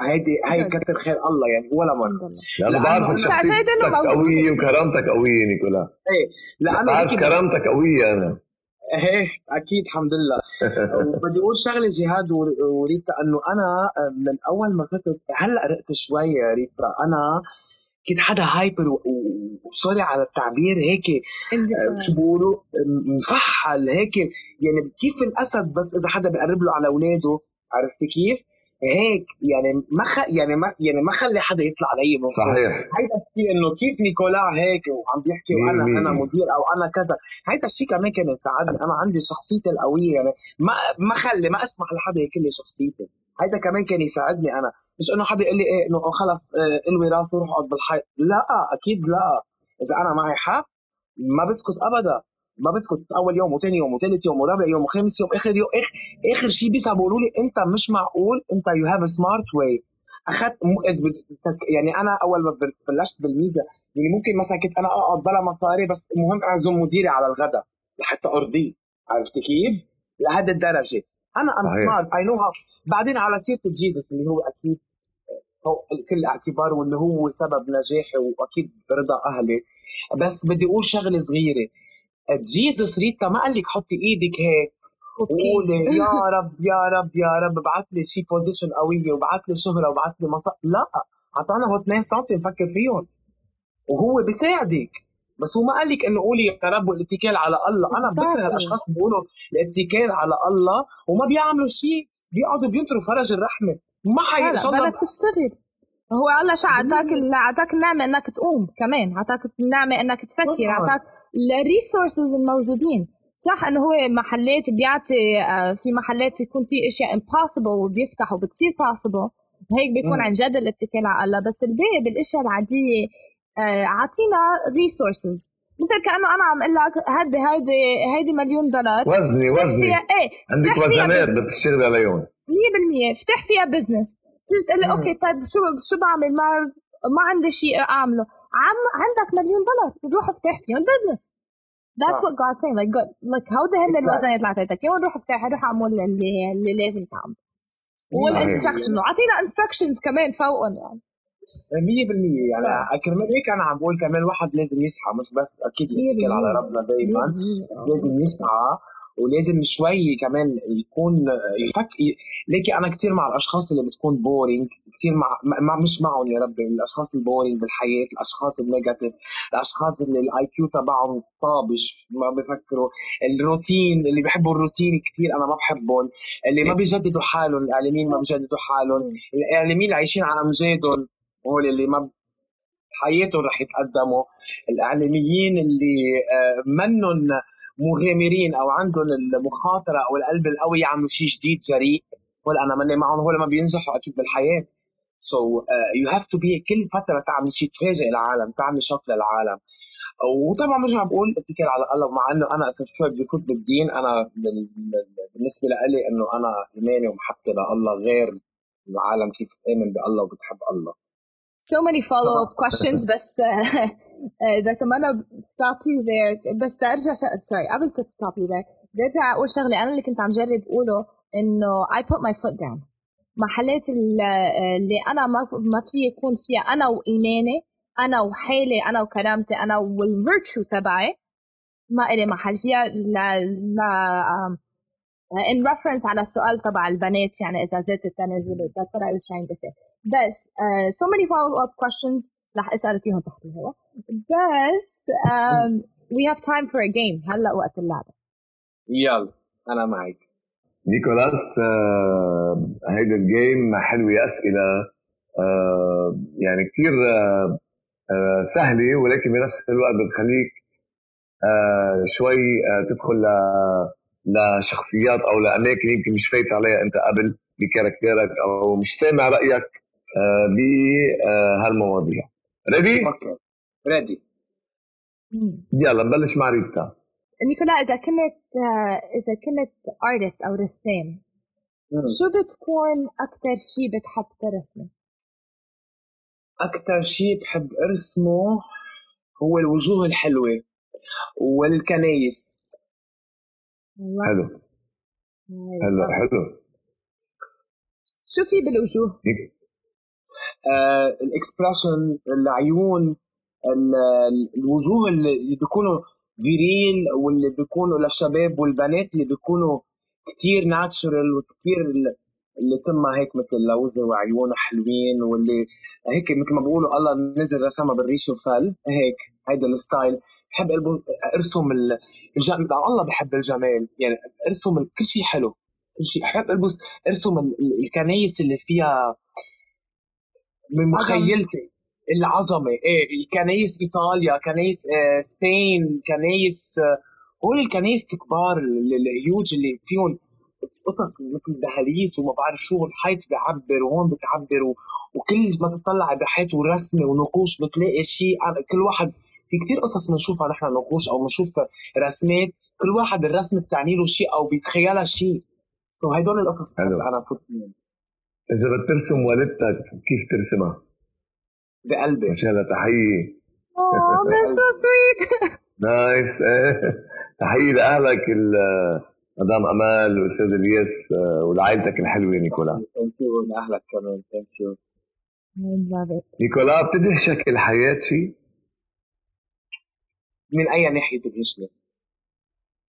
هيدي هي كتر خير الله يعني ولا مرة. لأنه بعرف شخصيتك قوية وكرامتك قوية نيكولا. إيه لأنه بعرف كرامتك قوية أنا. إيه أكيد الحمد لله. (laughs) وبدي أقول شغلة جهاد وريتا إنه أنا آه، من أول ما فتت هلأ رقت شوي ريتا. أنا كنت حدا hyper و sorry على التعبير هيك آه، شو بيقولوا؟ مفحل هيك. يعني كيف الأسد بس إذا حدا بيقرب له على أولاده؟ عرفتي كيف؟ هيك. يعني ما خ... يعني ما يعني ما خلي حدا يطلع علي من صحيح. هيدا الشيء إنه كيف نيكولا هيك وعم بيحكي وأنا أنا مدير أو أنا كذا. هيدا الشيء كمان كان يساعدني. أنا عندي شخصيتي القوية. يعني ما ما خلي ما أسمح لحدا ياكل لي شخصيتي. هيدا كمان كان يساعدني أنا. مش إنه حدا يقول لي إيه إنه خلص آه إلوي راسي وروح اقعد بالحيط لا أكيد لا. إذا أنا معي حق ما بسكت أبدا. ما بسكت أول يوم وثاني يوم وثالث يوم ورابع يوم وخامس يوم آخر يوم آخر, آخر شيء بيقولوا لي أنت مش معقول أنت you have smart way أخذت يعني أنا أول ما بلشت بالميديا يعني ممكن مثلا كنت أنا أقعد بلا مصاري بس المهم أعزم مديري على الغداء لحتى أرضيه. عرفت كيف؟ لهذه الدرجة. أنا am smart I know بعدين على سيرة Jesus اللي هو أكيد فوق كل اعتبار واللي هو سبب نجاحي وأكيد رضا أهلي. بس بدي أقول شغلة صغيرة. Jesus ريتا ما قال لك حطي إيدك هيك. وقولي (laughs) يا رب يا رب يا رب ابعث لي شي position قويه وابعث لي شهرة وابعث لي مصاري لا أعطانا هو 2 سم نفكر فيهم. وهو بيساعدك. بس هو ما قال لك إنه قولي يا رب والاتكال على الله. أنا بكره الأشخاص بيقولوا الاتكال على الله وما بيعملوا شيء بيقعدوا بينطروا فرج الرحمة. ما حي إن شاء الله بدك تشتغل هو الله شو أعطاك أعطاك النعمة إنك تقوم كمان. أعطاك النعمة إنك تفكر. أعطاك ال resources الموجودين. صح إنه هو محلات بيعطي آه، في محلات يكون في أشياء impossible وبيفتح وبتصير possible هيك بيكون عن جد الاتكال على الله. بس الباقي بالاشياء العادية أعطينا resources مثل كأنه أنا عم أقول لك هدي هيدي هيدي مليون دولار. وزني وزني. فيها إيه عندك وزنات بدك تشتغلي عليهم. 100% افتح فيها business تيجي تقول لي okay طيب شو شو بعمل؟ ما ما عندي شيء أعمله. عم عندك مليون دولار. روح افتح فيهم business That's what God saying. Like God like هودي هن الوزنات اللي أعطيتك. اياهم روح افتح روح اعمل اللي اللي لازم تعمل. وال instruction أعطينا instructions كمان فوقهم يعني. 100% يعني كرمال هيك أنا عم بقول كمان الواحد لازم يسعى مش بس أكيد يتكل على ربنا دائما لازم يسعى ولازم شوي كمان يكون يفك ليكي أنا كثير مع الأشخاص اللي بتكون boring كثير مع, مع مش معهم يا ربي. الأشخاص ال boring بالحياة الأشخاص ال negative الأشخاص اللي ال IQ تبعهم طابش ما بفكروا. الروتين اللي بيحبوا الروتين كثير أنا ما بحبهم. اللي ما بيجددوا حالهم الإعلاميين ما بيجددوا حالهم. الإعلاميين اللي عايشين على امجادهم هول اللي ما حياتهم رح يتقدموا. الإعلاميين اللي آه، منهم مغامرين أو عندهم المخاطرة أو القلب القوي يعملوا شيء جديد جريء. هول أنا ماني معهم هول ما بينجحوا أكيد بالحياة. so you have to be كل فترة تعمل شيء تفاجئ العالم تعمل shock للعالم. وطبعا برجع بقول اتكل على الله مع إنه أنا أساس شوي بدي فوت بالدين. أنا بالنسبة لي إنه أنا إيماني ومحبتي لله غير العالم كيف تامن بالله وبتحب الله. So many follow up (laughs) questions (laughs) بس بس ما أنا stop you there. بس بدي ارجع sorry قبل to stop you there. بدي ارجع أقول شغلة أنا اللي كنت عم جرب أقوله إنه I put my foot down. محلات اللي أنا ما ما في يكون فيها أنا وإيماني أنا وحالي أنا وكرامتي أنا وال virtue تبعي ما إلي محل فيها. لا لا in reference على السؤال تبع البنات يعني إذا زادت التنازلات that's what I was trying to say. بس uh, so many follow up questions. رح أسألك إياهم تحت الهواء بس um, we have time for a game. هلأ وقت اللعبة. يلا أنا معك نيكولاس آه هيدا الجيم حلوة اسئله آه يعني كثير آه آه سهلة ولكن بنفس الوقت بتخليك آه شوي آه تدخل لشخصيات أو لأماكن يمكن مش فايت عليها أنت قبل ب character ك أو مش سامع رأيك. آه، بهالمواضيع ready؟ okay. ready يلا نبلش مع ريتا. نيكولا إذا كنت آه، إذا كنت artist أو رسام شو بتكون أكثر شيء بتحب ترسمه؟ أكثر شيء بحب أرسمه هو الوجوه الحلوة والكنايس. حلو. حلو حلو. شو في بالوجوه؟ آه ال expression العيون الوجوه اللي بيكونوا viril واللي بيكونوا للشباب والبنات اللي بيكونوا كتير natural وكتير اللي تمها هيك مثل لوزة وعيونها حلوين واللي هيك مثل ما بقولوا الله نزل رسمها بالريش وفل هيك هيدا ال style. بحب إرسم الجمال الله بحب الجمال يعني إرسم كل شيء حلو كل شيء بحب البس إرسم الكنايس اللي فيها من مخيلتي. العظمة إيه الكنايس إيطاليا كنايس آه Spain كنايس آه هول الكنايس الكبار الهيوج اللي فيهم قصص مثل دهاليز وما بعرف شو الحيط بيعبر وهون بتعبر وكل ما تطلع بحيط ورسمة ونقوش بتلاقي شيء كل واحد في كتير قصص بنشوفها نحن نقوش أو بنشوف رسمات. كل واحد الرسم بتعني له شيء أو بيتخيلها شيء so هدول القصص أنا فوت إذا بترسم والدتك كيف ترسمها؟ بقلبي عشان تحية Oh, that's so sweet. (laughs) nice (laughs) تحية لأهلك مدام أمال واستاذ إلياس آه، ولعائلتك الحلوة نيكولا thank you لاهلك كمان ثانك يو نيكولا بتدهشك الحياة شيء؟ من أي ناحية تدهشني؟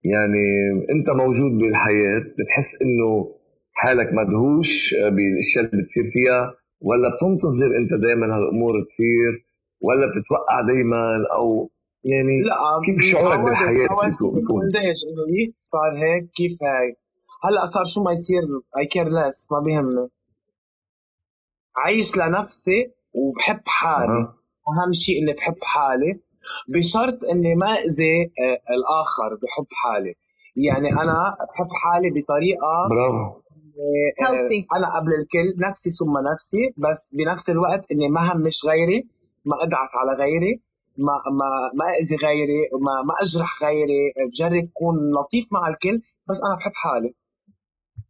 يعني أنت موجود بالحياة بتحس إنه حالك مدهوش بالأشياء اللي بتصير فيها ولا بتنتظر أنت دائما هالأمور تصير ولا بتتوقع دائما أو يعني لا كيف شعورك بالحياة؟ دايش إنه صار هيك كيف هاي هلأ صار شو ما يصير اي كير ليس ما بيهمني عايش لنفسي وبحب حالي. أه. أهم شيء إني بحب حالي بشرط إني ما أذي آه، الآخر بحب حالي. يعني أنا بحب حالي بطريقة برافو. آه، أنا قبل الكل نفسي ثم نفسي بس بنفس الوقت إني ما همش غيري ما ادعس على غيري ما ما ما أذي غيري ما ما أجرح غيري بجرب اكون لطيف مع الكل بس أنا بحب حالي.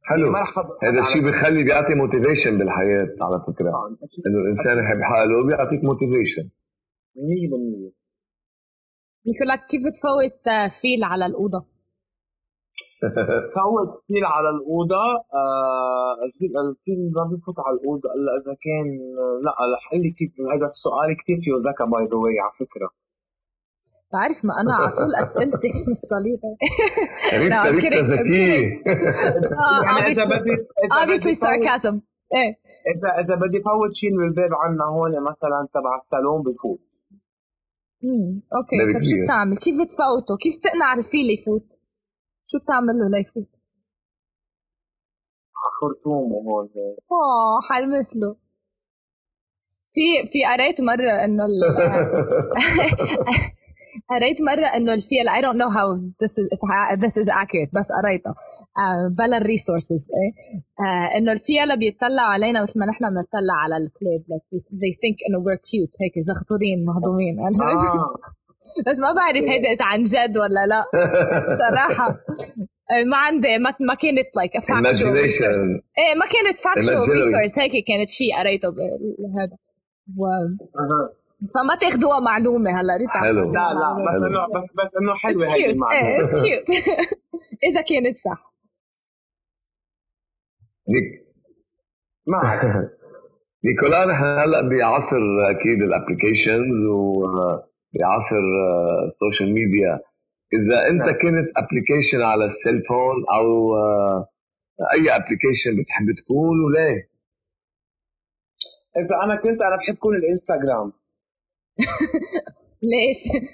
حلو. هذا الشيء بخلي بيعطي motivation بالحياة على فكرة. آه. إنه الإنسان يحب حاله بيعطيك motivation 100% نيكولا كيف بتفوت فيل على الأوضة؟ فوت فيل على الأوضة آه الفيل الفيل ما بيفوت على الأوضة إلا إذا كان لا رح لي كيف هذا السؤال كثير فيه ذكاء by the way على فكرة. بعرف ما أنا على طول اسئلتي اسم الصليب. ريتا ريتا ذكية إذا بدي obviously sarcasm. إيه. اذا إذا بدي فوت شيء من الباب عنا هون مثلا تبع الصالون بفوت. امم okay. طيب شو بتعمل؟ كيف بتفوته؟ كيف بتقنع الفيل يفوت؟ شو بتعمل له ليفوت؟ خرطومه هون آه حلمس له. في في قريت مرة إنه (laughs) قريت مرة إنه الفيل I don't know how this is if this is accurate بس قريتها uh, بلا ال resources إيه. uh, إنه الفيلة بيطلعوا علينا مثل ما نحن بنطلع على الكلاب like they think إنه we're cute هيك زغطورين مهضومين. آه. (laughs) بس ما بعرف هيدا إذا عن جد ولا لا. (laughs) صراحة ما عندي ما, ما كانت like resource إيه ما كانت factual resource هيك كانت شيء قريته بهذا و... فما تاخذوها معلومة هلا ريتا حلو. لا لا بس انه بس بس إنه حلوة هي المعلومة. it's cute (laughs) (laughs) إذا كانت صح. نيك. ما نيكولا نحن هلا بعصر أكيد ال applications وبعصر ال social media إذا أنت نعم. كنت application على ال cellphone أو آه، أي application بتحب تكون وليه؟ إذا أنا كنت أنا بحب كون الإنستغرام (laughs) ليش؟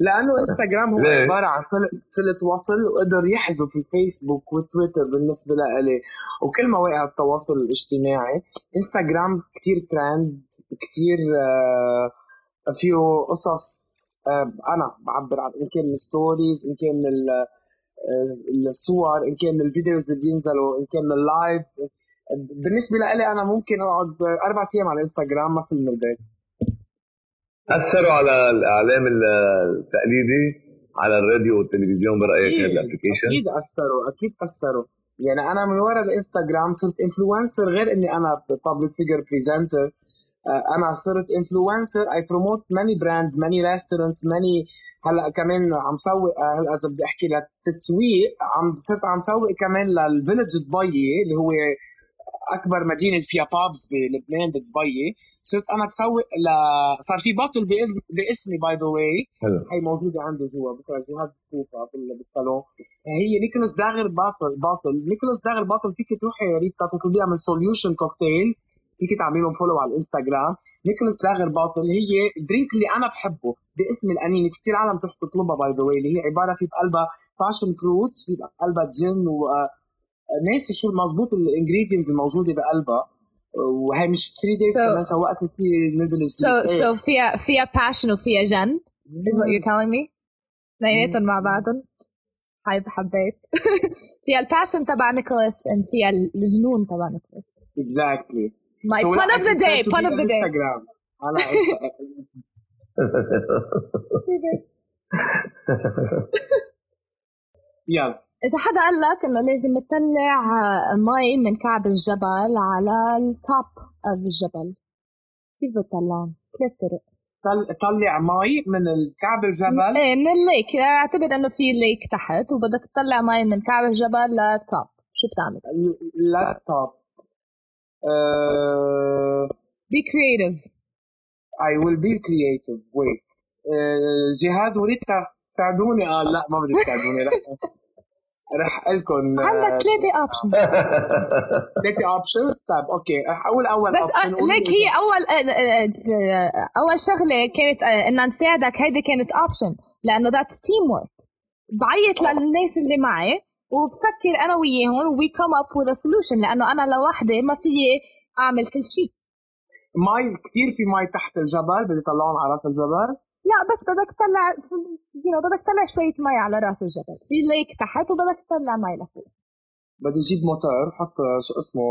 لأنه (laughs) إنستغرام هو عبارة عن صله وصل وقدر يحذف الفيسبوك والتويتر بالنسبة لإلي وكل مواقع التواصل الاجتماعي إنستغرام كتير ترند كتير آه فيه قصص أنا بعبر عن إن كان ال stories إن كان آه، الصور إن كان ال videos اللي بينزلوا إن كان ال live بالنسبة لي أنا ممكن أقعد أربع أيام على الانستغرام ما في من البيت. أثروا على الإعلام التقليدي على الراديو والتلفزيون برأيك هذا ال application؟ أكيد أثروا أكيد أثروا. يعني أنا من ورا الإنستغرام صرت influencer غير إني أنا public figure presenter أنا صرت influencer I promote many brands many restaurants many هلا كمان عم سوق هلا إذا بدي أحكي للتسويق عم صرت عم سوق كمان لل village دبي اللي هو أكبر مدينة فيها pubs بلبنان بدبي. صرت أنا بسوق ل صار في bottle باسمي by the way هي موجودة عندي جوا بكرة جهاد بتشوفها بالصالون. هي نيكولاس داغر bottle bottle نيكولاس داغر bottle فيك تروحي يا ريت تطلبيها من Solution Cocktail فيك تعملي لهم follow على الإنستغرام. نيكولاس داغر bottle هي drink اللي أنا بحبه باسم الانين كثير عالم تروح تطلبها by the way اللي هي عبارة في بقلبها passion fruits في بقلبها gin و ناسي شو المضبوط ال ingredients الموجودة بقلبها. وهي مش 3 days so, كمان سوقت في نزل so so فيها فيها passion وفيها جن is what you're telling me اثنيناتهم مع بعضهم. هاي حبيت (laughs) فيها ال passion تبع نيكولاس and فيها الجنون تبع نيكولاس. Exactly. My so, pun of the day pun of the day. يلا (laughs) إذا حدا قال لك إنه لازم تطلع مي من كعب الجبل على ال top of الجبل. كيف بتطلعهم؟ ثلاث طرق. طلع مي من الكعب الجبل؟ إيه من ال lake. اعتبر إنه في lake تحت وبدك تطلع مي من كعب الجبل لل top شو بتعمل؟ لل top uh... be creative. I will be creative. Wait. Uh, جهاد وريتا ساعدوني؟ آه لا ما بدي تساعدوني. رح (laughs) لكم عندك ثلاثة options (laughs) ثلاثة options طيب okay. رح أقول أول بس option ليك هي أول أول شغلة كانت ان نساعدك هيدي كانت option لأنه that's teamwork بعيط للناس اللي معي وبفكر أنا وياهم we come up with solution لأنه أنا لوحدي ما فيي أعمل كل شيء. مي كثير في مي تحت الجبل بدي طلعهم على رأس الجبل. لا بس بدك تطلع you بدك تطلع شوية مي على رأس الجبل. في lake تحت وبدك تطلع مي لفوق. بدي أجيب موتور حط شو اسمه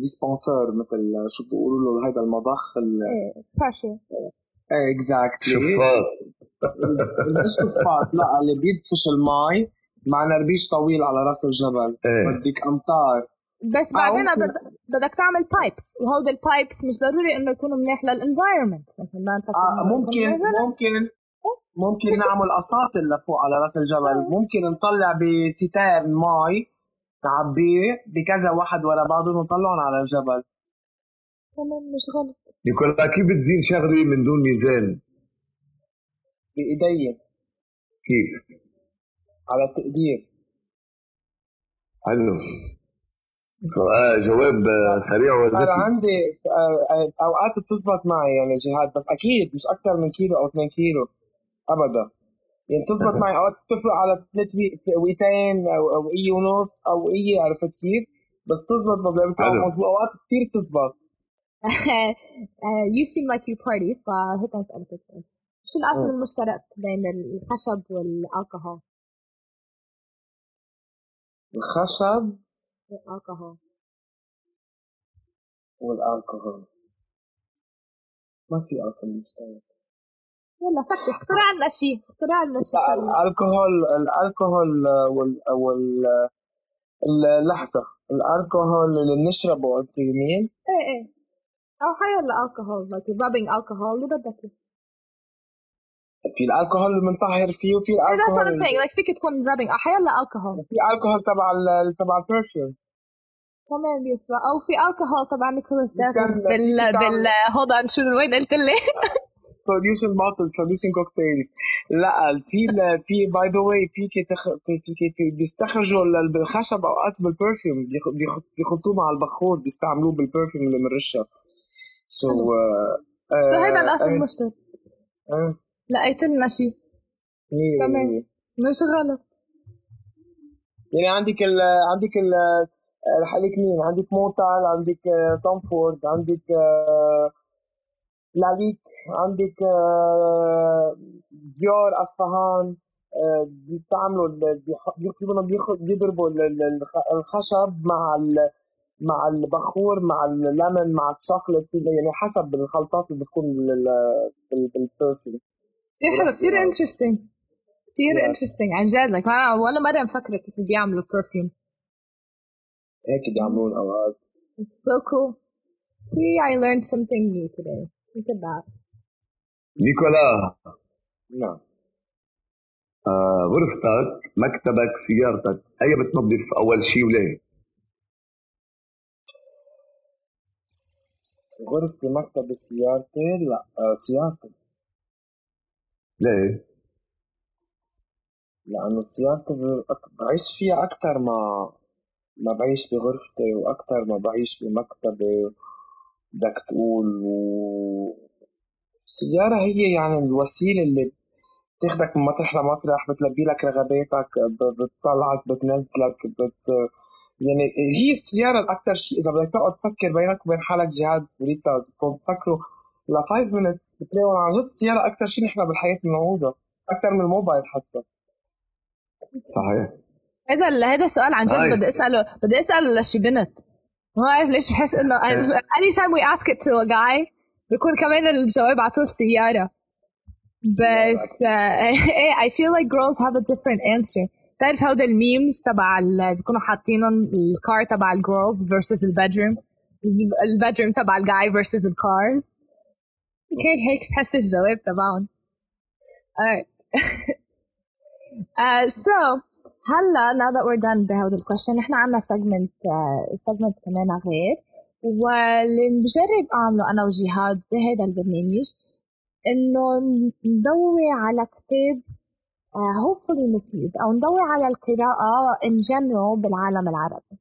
dispenser آه، مثل شو بيقولوا له هذا المضخ إيه pressure إيه exactly شفاط مش شفاط لا اللي بيدفش المي. مع نربيش طويل على راس الجبل. إيه. بدك أمطار. بس بعدين بدك تعمل pipes وهودي ال pipes مش ضروري إنه يكونوا منيح لل environment ما آه ممكن ممكن ممكن نعمل اساطل لفوق على راس الجبل. آه. ممكن نطلع بستار مي نعبيه بكذا واحد ورا بعضهم ونطلعهم على الجبل. تمام مش غلط. يقول كيف بتزين شغله من دون ميزان؟ بإيدي. كيف؟ على التقدير. حلو. سؤال جواب سريع ولا أنا عندي آه، أوقات بتزبط معي يعني جهاد بس أكيد مش أكثر من كيلو أو 2 كيلو. ابدا. يعني تزبط (laughs) معي أوقات تفرق على ثلاث ويتين أو أو اي ونص أو اي عرفت كيف؟ بس تزبط مظبوط أوقات كثير تزبط يو سيم لايك يو بارتي فهيك اسالك شو الأصل المشترك بين الخشب والالكوهول؟ الخشب والالكوهول والالكوهول ما في اصل مشترك يلا فكر اخترع لنا شيء اخترع لنا شيء الالكوهول الالكوهول وال وال اللحظة. الالكوهول اللي بنشربه انت يمين إيه إيه. أو حيلا الكوهول like rubbing alcohol. اللي بدك في الألكوهول اللي بنطهر فيه وفي الالكوهول that's what I'm saying. Like فيك تكون rubbing. حيلا الكوهول في الكوهول تبع تبع البرفيوم كمان بيسوى أو في الكوهول تبع نيكولاس بال بال (laughs) هوضا شو وين قلت لي؟ سوليوشن بوتل سوليوشن كوكتيلز لا في في باي ذا واي في في بيستخرجوا الخشب أوقات بالبرفيوم بيخلطوه مع البخور بيستعملوه بالبرفيوم اللي بنرشها سو سو هيدا الاصل المشترك لقيت لنا شيء كمان مش غلط. يعني عندك ال عندك ال رح لك مين؟ عندك موتال عندك توم فورد عندك لاليك عندك ديور أصفهان بيستعملوا بيضربوا الخشب مع مع البخور مع الليمون مع الشوكليت يعني حسب الخلطات اللي بتكون بال perfume كثير حلو كثير interesting كثير interesting عن جد لك ولا مرة مفكرة كيف بيعملوا perfume هيك بيعملون أوقات. It's so cool. See, I learned something new today. Look at that. نيكولا. نعم. آه غرفتك مكتبك سيارتك أي بتنظف أول شيء وليه؟ غرفتي مكتبي سيارتي؟ لا آه سيارتي. ليه؟ لأنه سيارتي بعيش فيها أكثر ما ما بعيش بغرفتي وأكثر ما بعيش بمكتبي بدك تقول و السيارة هي يعني الوسيلة اللي بتاخدك من مطرح لمطرح بتلبي لك رغباتك بتطلعك بتنزلك بت يعني هي السيارة الأكثر شيء إذا بدك تقعد تفكر بينك وبين حالك جهاد وريتا تفكروا ل 5 minutes. بتلاقوا عن جد السيارة أكثر شيء نحن بالحياة بنعوزها أكثر من الموبايل حتى. صحيح. هذا هذا سؤال عن جد بدي اساله بدي اساله لشي بنت. ما بعرف ليش بحس إنه time we ask it to a guy بيكون كمان الجواب على طول السيارة. بس (laughs) إيه I feel like girls have a different answer. تعرف هودا ال memes تبع بيكونوا حاطينهم ال car تبع ال girls versus ال bedroom. ال bedroom تبع الجاي versus ال cars هيك هيك بحس الجواب تبعهم alright uh, so هلا now that we're done بهذا ال question نحن عنا segment segment كمان غير. واللي بجرب اعمله أنا وجهاد بهذا البرنامج إنه نضوي على كتاب uh, hopefully مفيد أو نضوي على القراءة in general بالعالم العربي.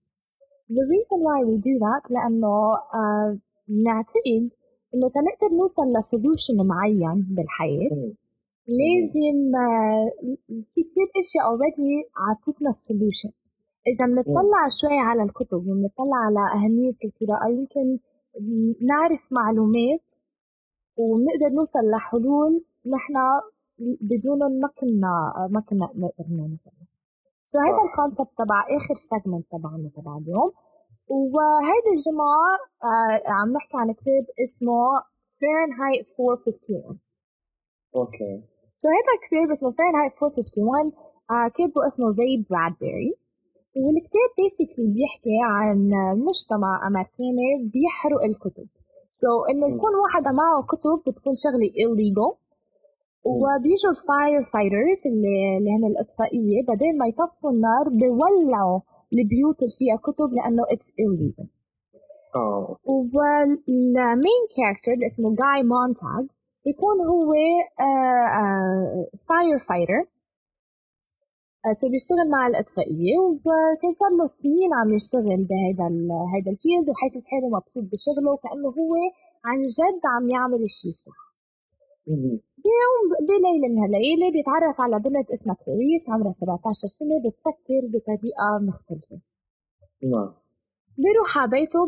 The reason why we do that لأنه uh, نعتقد إنه تنقدر نوصل ل solution معين بالحياة لازم في كتير أشياء already عطتنا ال solution إذا بنطلع شوي على الكتب وبنطلع على أهمية القراءة يمكن نعرف معلومات ونقدر نوصل لحلول نحن بدونهم ما كنا ما كنا نقدر نوصل. so هذا ال concept تبع آخر segment تبعنا تبع اليوم. وهيدي الجمعة آه عم نحكي عن كتاب اسمه Fahrenheit 451 okay. so هذا كتاب اسمه Fahrenheit 451 آه كاتبه اسمه ري برادبري والكتاب basically بيحكي عن مجتمع أمريكاني بيحرق الكتب. so so, إنه يكون واحد معه كتب بتكون شغلة illegal وبيجوا ال fire fighters اللي اللي هن الأطفائية بدل ما يطفوا النار بيولعوا البيوت اللي فيها كتب لأنه it's illegal. آه. وال main character اللي اسمه Guy Montag بيكون هو fire fighter so بيشتغل مع الإطفائية وكان صار له سنين عم يشتغل بهيدا هيدا ال field وحاسس حاله مبسوط بشغله وكأنه هو عن جد عم يعمل الشيء الصح. بليلة من هالليالي بيتعرف على بنت اسمها كلاريس عمرها 17 سنة بتفكر بطريقة مختلفة. نعم. بيروح على بيته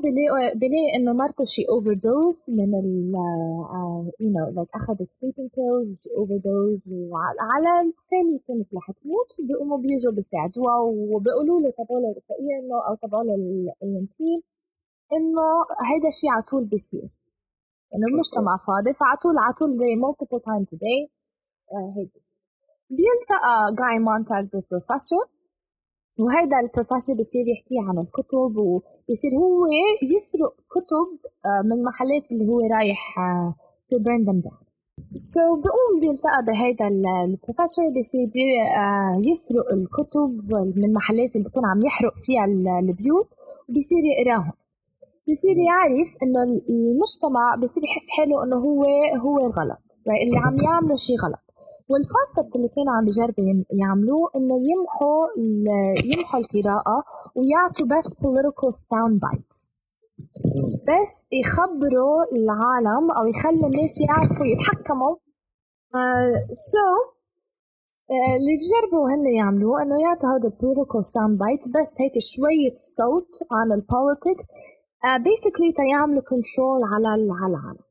بلاقي إنه مرته شي overdose من ال you know like أخذت sleeping pills overdose وعلى الثانية كانت رح تموت. بيقوموا بيجوا بيساعدوها وبيقولوا له تبعوا الرفقية إنه أو تبعوا ال EMT إنه هيدا الشيء على طول بيصير. إنه المجتمع فاضي فعلى طول على طول they multiple times a day. uh, هيك. بيلتقى Guy Montag بالبروفيسور وهيدا البروفيسور بصير يحكي عن الكتب وبصير هو يسرق كتب آه، من محلات اللي هو رايح to burn them down so بقوم بيلتقى بهيدا البروفيسور بصير آه، يسرق الكتب من محلات اللي بكون عم يحرق فيها البيوت وبصير يقراهم. بصير يعرف إنه المجتمع بصير يحس حاله إنه هو هو الغلط. اللي عم يعمله شيء غلط. وال concept اللي كانوا عم بيجربوا يعملوه إنه يمحوا يمحوا القراءة ويعطوا بس political sound bites. بس يخبروا العالم أو يخلوا الناس يعرفوا يتحكموا. so uh, so, uh, اللي بجربوا هن يعملوه إنه يعطوا هذا ال political sound bite بس هيك شوية صوت عن ال politics basically تيعملوا control على على العالم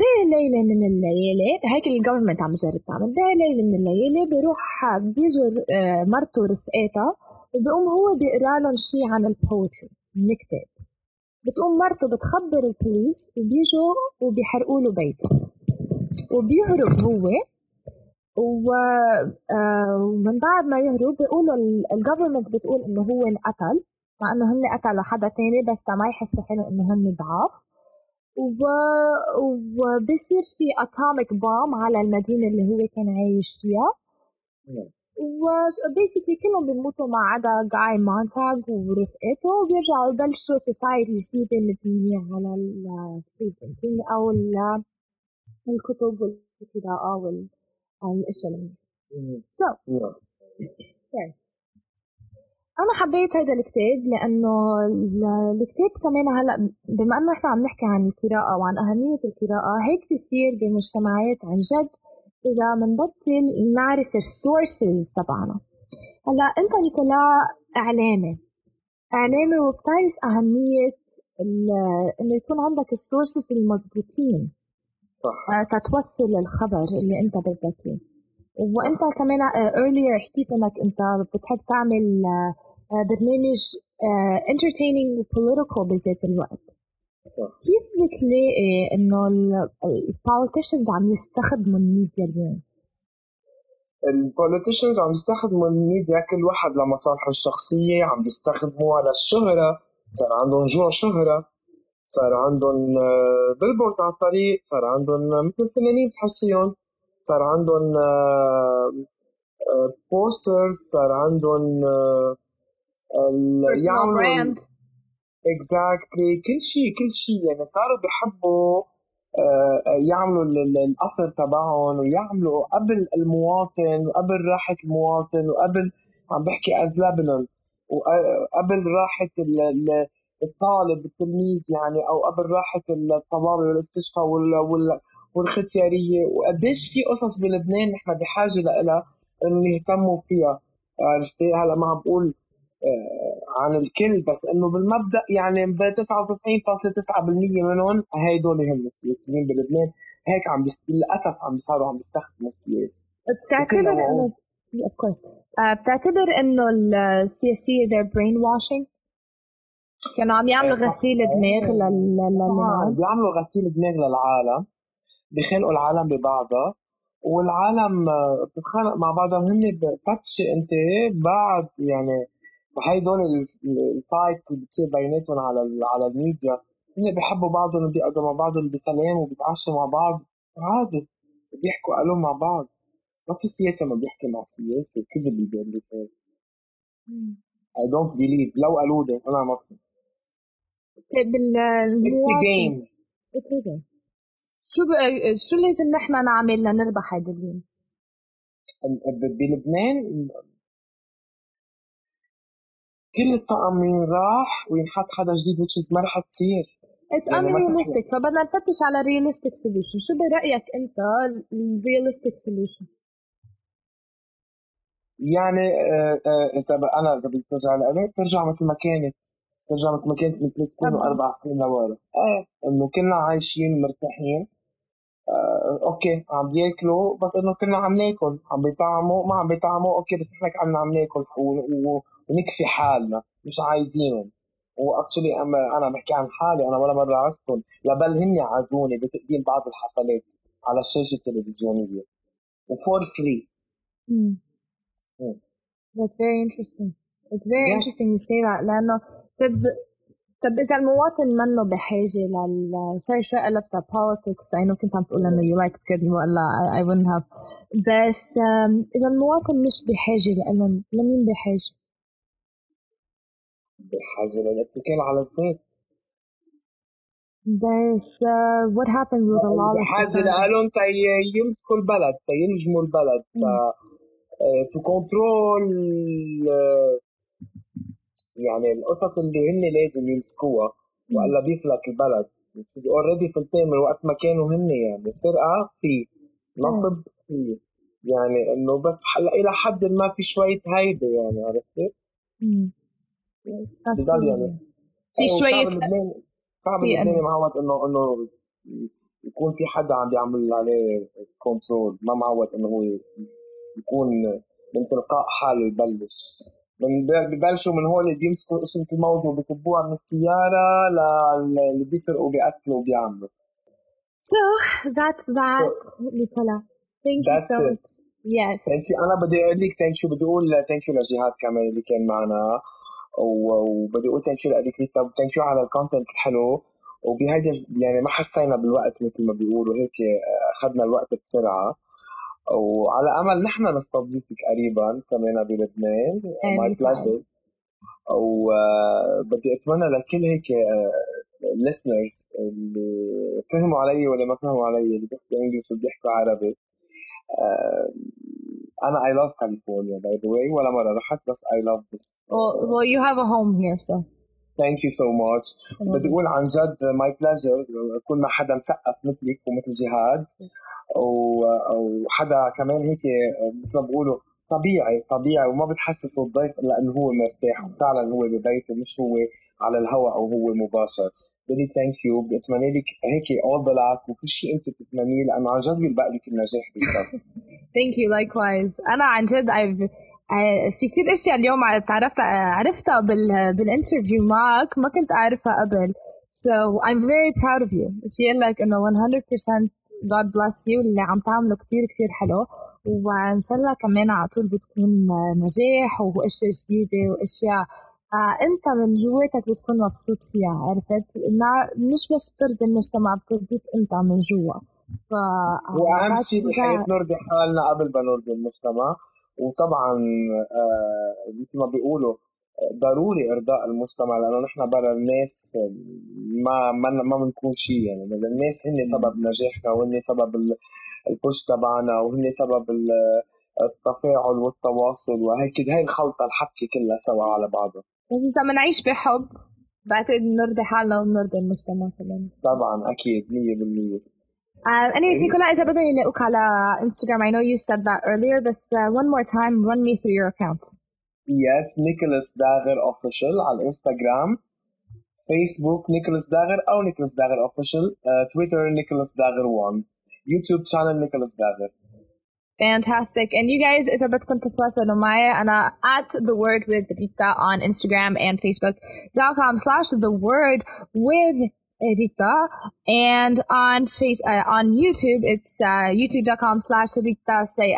بليلة من الليالي هيك ال government عم تجرب تعمل. بليلة من الليالي بيروح بيجوا آه مرته رفقاتها وبيقوم هو بيقرأ لهم شيء عن ال poetry من كتاب بتقوم مرته بتخبر البوليس وبيجوا وبيحرقوا له بيته. وبيهرب هو آه، ومن بعد ما يهرب بيقولوا ال government بتقول إنه هو انقتل. مع إنه هن قتلوا حدا تاني بس ما يحسوا حالهم إنه هن ضعاف. و... وبصير في atomic bomb على المدينة اللي هو كان عايش فيها. و basically كلهم بيموتوا ما عدا Guy Montag ورفقاته وبيرجعوا يبلشوا society جديدة مبنية على ال free thinking أو الكتب والقراءة والأشياء اللي So, أنا حبيت هذا الكتاب لأنه الكتاب كمان هلأ بما إنه إحنا عم نحكي عن القراءة وعن أهمية القراءة هيك بيصير بمجتمعات عن جد إذا منبطل نعرف ال sources تبعنا. هلأ أنت نيكولا إعلامي. إعلامي وبتعرف أهمية إنه يكون عندك ال sources المضبوطين. صح. آه، تتوصل الخبر اللي أنت بدك إياه. وانت كمان earlier حكيت إنك أنت بتحب تعمل آه، برنامج آه، entertaining و political بذات الوقت. كيف بتلاقي إنه ال politicians عم يستخدموا الميديا اليوم؟ ال politicians عم يستخدموا الميديا كل واحد لمصالحه الشخصية عم يستخدموها للشهرة. صار عندهم جوع شهرة صار عندهم billboard آه، على الطريق صار عندهم مثل الفنانين بتحسيهم صار عندهم posters صار عندهم personal brand. exactly كل شيء كل شيء. يعني صاروا بيحبوا آه، يعملوا القصر تبعهم ويعملوا قبل المواطن وقبل راحة المواطن وقبل عم بحكي as لبنان وقبل راحة الطالب التلميذ يعني أو قبل راحة الطوارئ والاستشفاء والختيارية وقديش في قصص بلبنان نحن بحاجة لها إنه يهتموا فيها. عرفتي؟ هلأ ما عم بقول آه، عن الكل بس إنه بالمبدأ يعني ب 99.9% منهم هيدول هم السياسيين بلبنان. هيك عم بست... للأسف عم صاروا عم بيستخدموا السياسة. بتعتبر انه اوف كورس آه، بتعتبر إنه السياسية they're brainwashing كانوا عم يعملوا إيه، غسيل دماغ لل آه بيعملوا غسيل دماغ للعالم. بخلقوا العالم ببعضها والعالم بتتخانق مع بعضها وهن بفتشي انت بعد يعني هدول ال fight اللي بتصير بيناتهم على على الميديا. هن بيحبوا بعضهم وبيقعدوا مع بعضهم بسلام وبيتعشوا مع بعض. عادي بيحكوا قالوا مع بعض. ما في سياسة ما بيحكي مع سياسة كذب اللي بيعملوا I don't believe. لو قالوا لي أنا ما طيب game. It's a game. شو ب... شو لازم نحن نعمل لنربح هيدا اليوم؟ بلبنان كل الطقم راح وينحط حدا جديد which ما رح تصير. It's يعني unrealistic. فبدنا نفتش على realistic solution. شو برأيك أنت realistic solution؟ يعني آه، آه، إذا أنا إذا بدي ترجع لألي ترجع مثل ما كانت. ترجع مثل ما كانت من ثلاث سنين وأربع سنين لورا. إيه. إنه كنا عايشين مرتاحين. آه okay عم بياكلوا بس إنه كنا عم ناكل عم بيطعموا ما عم بيطعموا okay بس نحن كنا عم ناكل ونكفي حالنا مش عايزينهم actually أنا بحكي عن حالي أنا ولا مرة عزتهم. لبل هن عزوني بتقديم بعض الحفلات على الشاشة التلفزيونية. و for free That's very interesting. It's very yeah. interesting you say that لأنه طب طب إذا المواطن منه بحاجة لل sorry شوي قلبت politics I know كنت عم تقول إنه you like تكذب ولا I wouldn't have. بس إذا المواطن مش بحاجة لهم لمين بحاجة؟ بحاجة للاتكال على الذات. بس what happens with a lawless بحاجة لهم يمسكوا البلد ينجموا البلد to control يعني القصص اللي هن لازم يمسكوها وألا بيفلت البلد. already فلتين من وقت ما كانوا هن يعني سرقة في نصب في. يعني إنه بس هلا إلى حد ما في شوية هيبة يعني عرفتي؟ بضل يعني. في شوية صعب اللبناني معود انه إنه يكون في حدا عم بيعمل عليه كنترول ما معود إنه هو يكون من تلقاء حاله يبلش ببلشوا من هول اللي بيمسكوا قشرة الموز وبكبوها من السيارة للي بيسرقوا بيقتلوا وبيعملوا So that's that Nicola. Thank that's you so much. Yes. Thank you. أنا بدي أقول لك thank you بدي أقول thank you لجهاد كمان اللي كان معنا وبدي أقول thank you لأديك ريتا و thank you على ال content الحلو وبهيدي يعني ما حسينا بالوقت مثل ما بيقولوا هيك أخذنا الوقت بسرعة وعلى أمل نحن نستضيفك قريبا كمان بلبنان my pleasure وبدي أتمنى لكل هيك listeners اللي فهموا علي ولا ما فهموا علي اللي بيحكوا English وبيحكوا عربي. أنا I love California by the way ولا مرة رحت بس I love this. Well, well you have a home here so. Thank you so much. بدي أقول عن جد my pleasure كل ما حدا مثقف مثلك ومثل جهاد. وحدا كمان هيك مثل ما بقولوا طبيعي طبيعي وما بتحسسه الضيف الا انه هو مرتاح. وفعلا هو ببيته مش هو على الهواء أو هو مباشر. بدي thank you بتمنى لك هيك all the luck وكل شيء أنت بتتمنيه لأنه عن جد بيلبق لك النجاح thank you likewise أنا عن جد في كثير أشياء اليوم تعرفت عرفتها بال بال interview معك ما كنت أعرفها قبل. So I'm very proud of you. Feel like إنه 100% God bless you اللي عم تعمله كتير كتير حلو. وإن شاء الله كمان على طول بتكون نجاح وأشياء جديدة وأشياء آه أنت من جواتك بتكون مبسوط فيها عرفت؟ مش بس بترضي المجتمع بترضيك أنت من جوا. ف وأهم شيء بالحياة نرضي حالنا قبل ما نرضي المجتمع. وطبعا آه مثل ما بيقولوا ضروري إرضاء المجتمع لأنه نحن برا الناس ما ما ما بنكون شيء يعني الناس هن سبب نجاحنا وهن سبب البوش تبعنا وهن سبب التفاعل والتواصل وهيك هي الخلطة الحبكة كلها سوا على بعضها. بس إذا بنعيش بحب بعتقد بنرضي حالنا وبنرضي المجتمع كمان. طبعا أكيد 100% Uh, anyways, Nicola, إذا بدهم يلاقوك على Instagram, I know you said that earlier, but uh, one more time, run me through your accounts. Yes, Nicholas Dagger Official على Instagram, Facebook Nicholas Dagger أو Nicholas Dagger Official, uh, Twitter Nicholas Dagger 1, YouTube channel Nicholas Dagger. Fantastic. And you guys, إذا بدكم تتواصلوا معي أنا at the word with Rita on Instagram and Facebook.com slash the word with Rita. And on face uh, on YouTube, it's uh, youtube.com slash Rita Say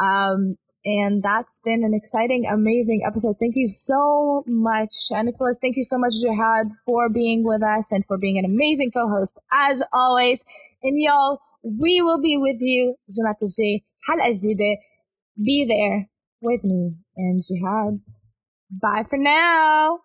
Um, and that's been an exciting, amazing episode. Thank you so much, Nicholas. Thank you so much, Jihad, for being with us and for being an amazing co-host as always. And y'all, we will be with you, Jamaat Be there with me and Jihad. Bye for now.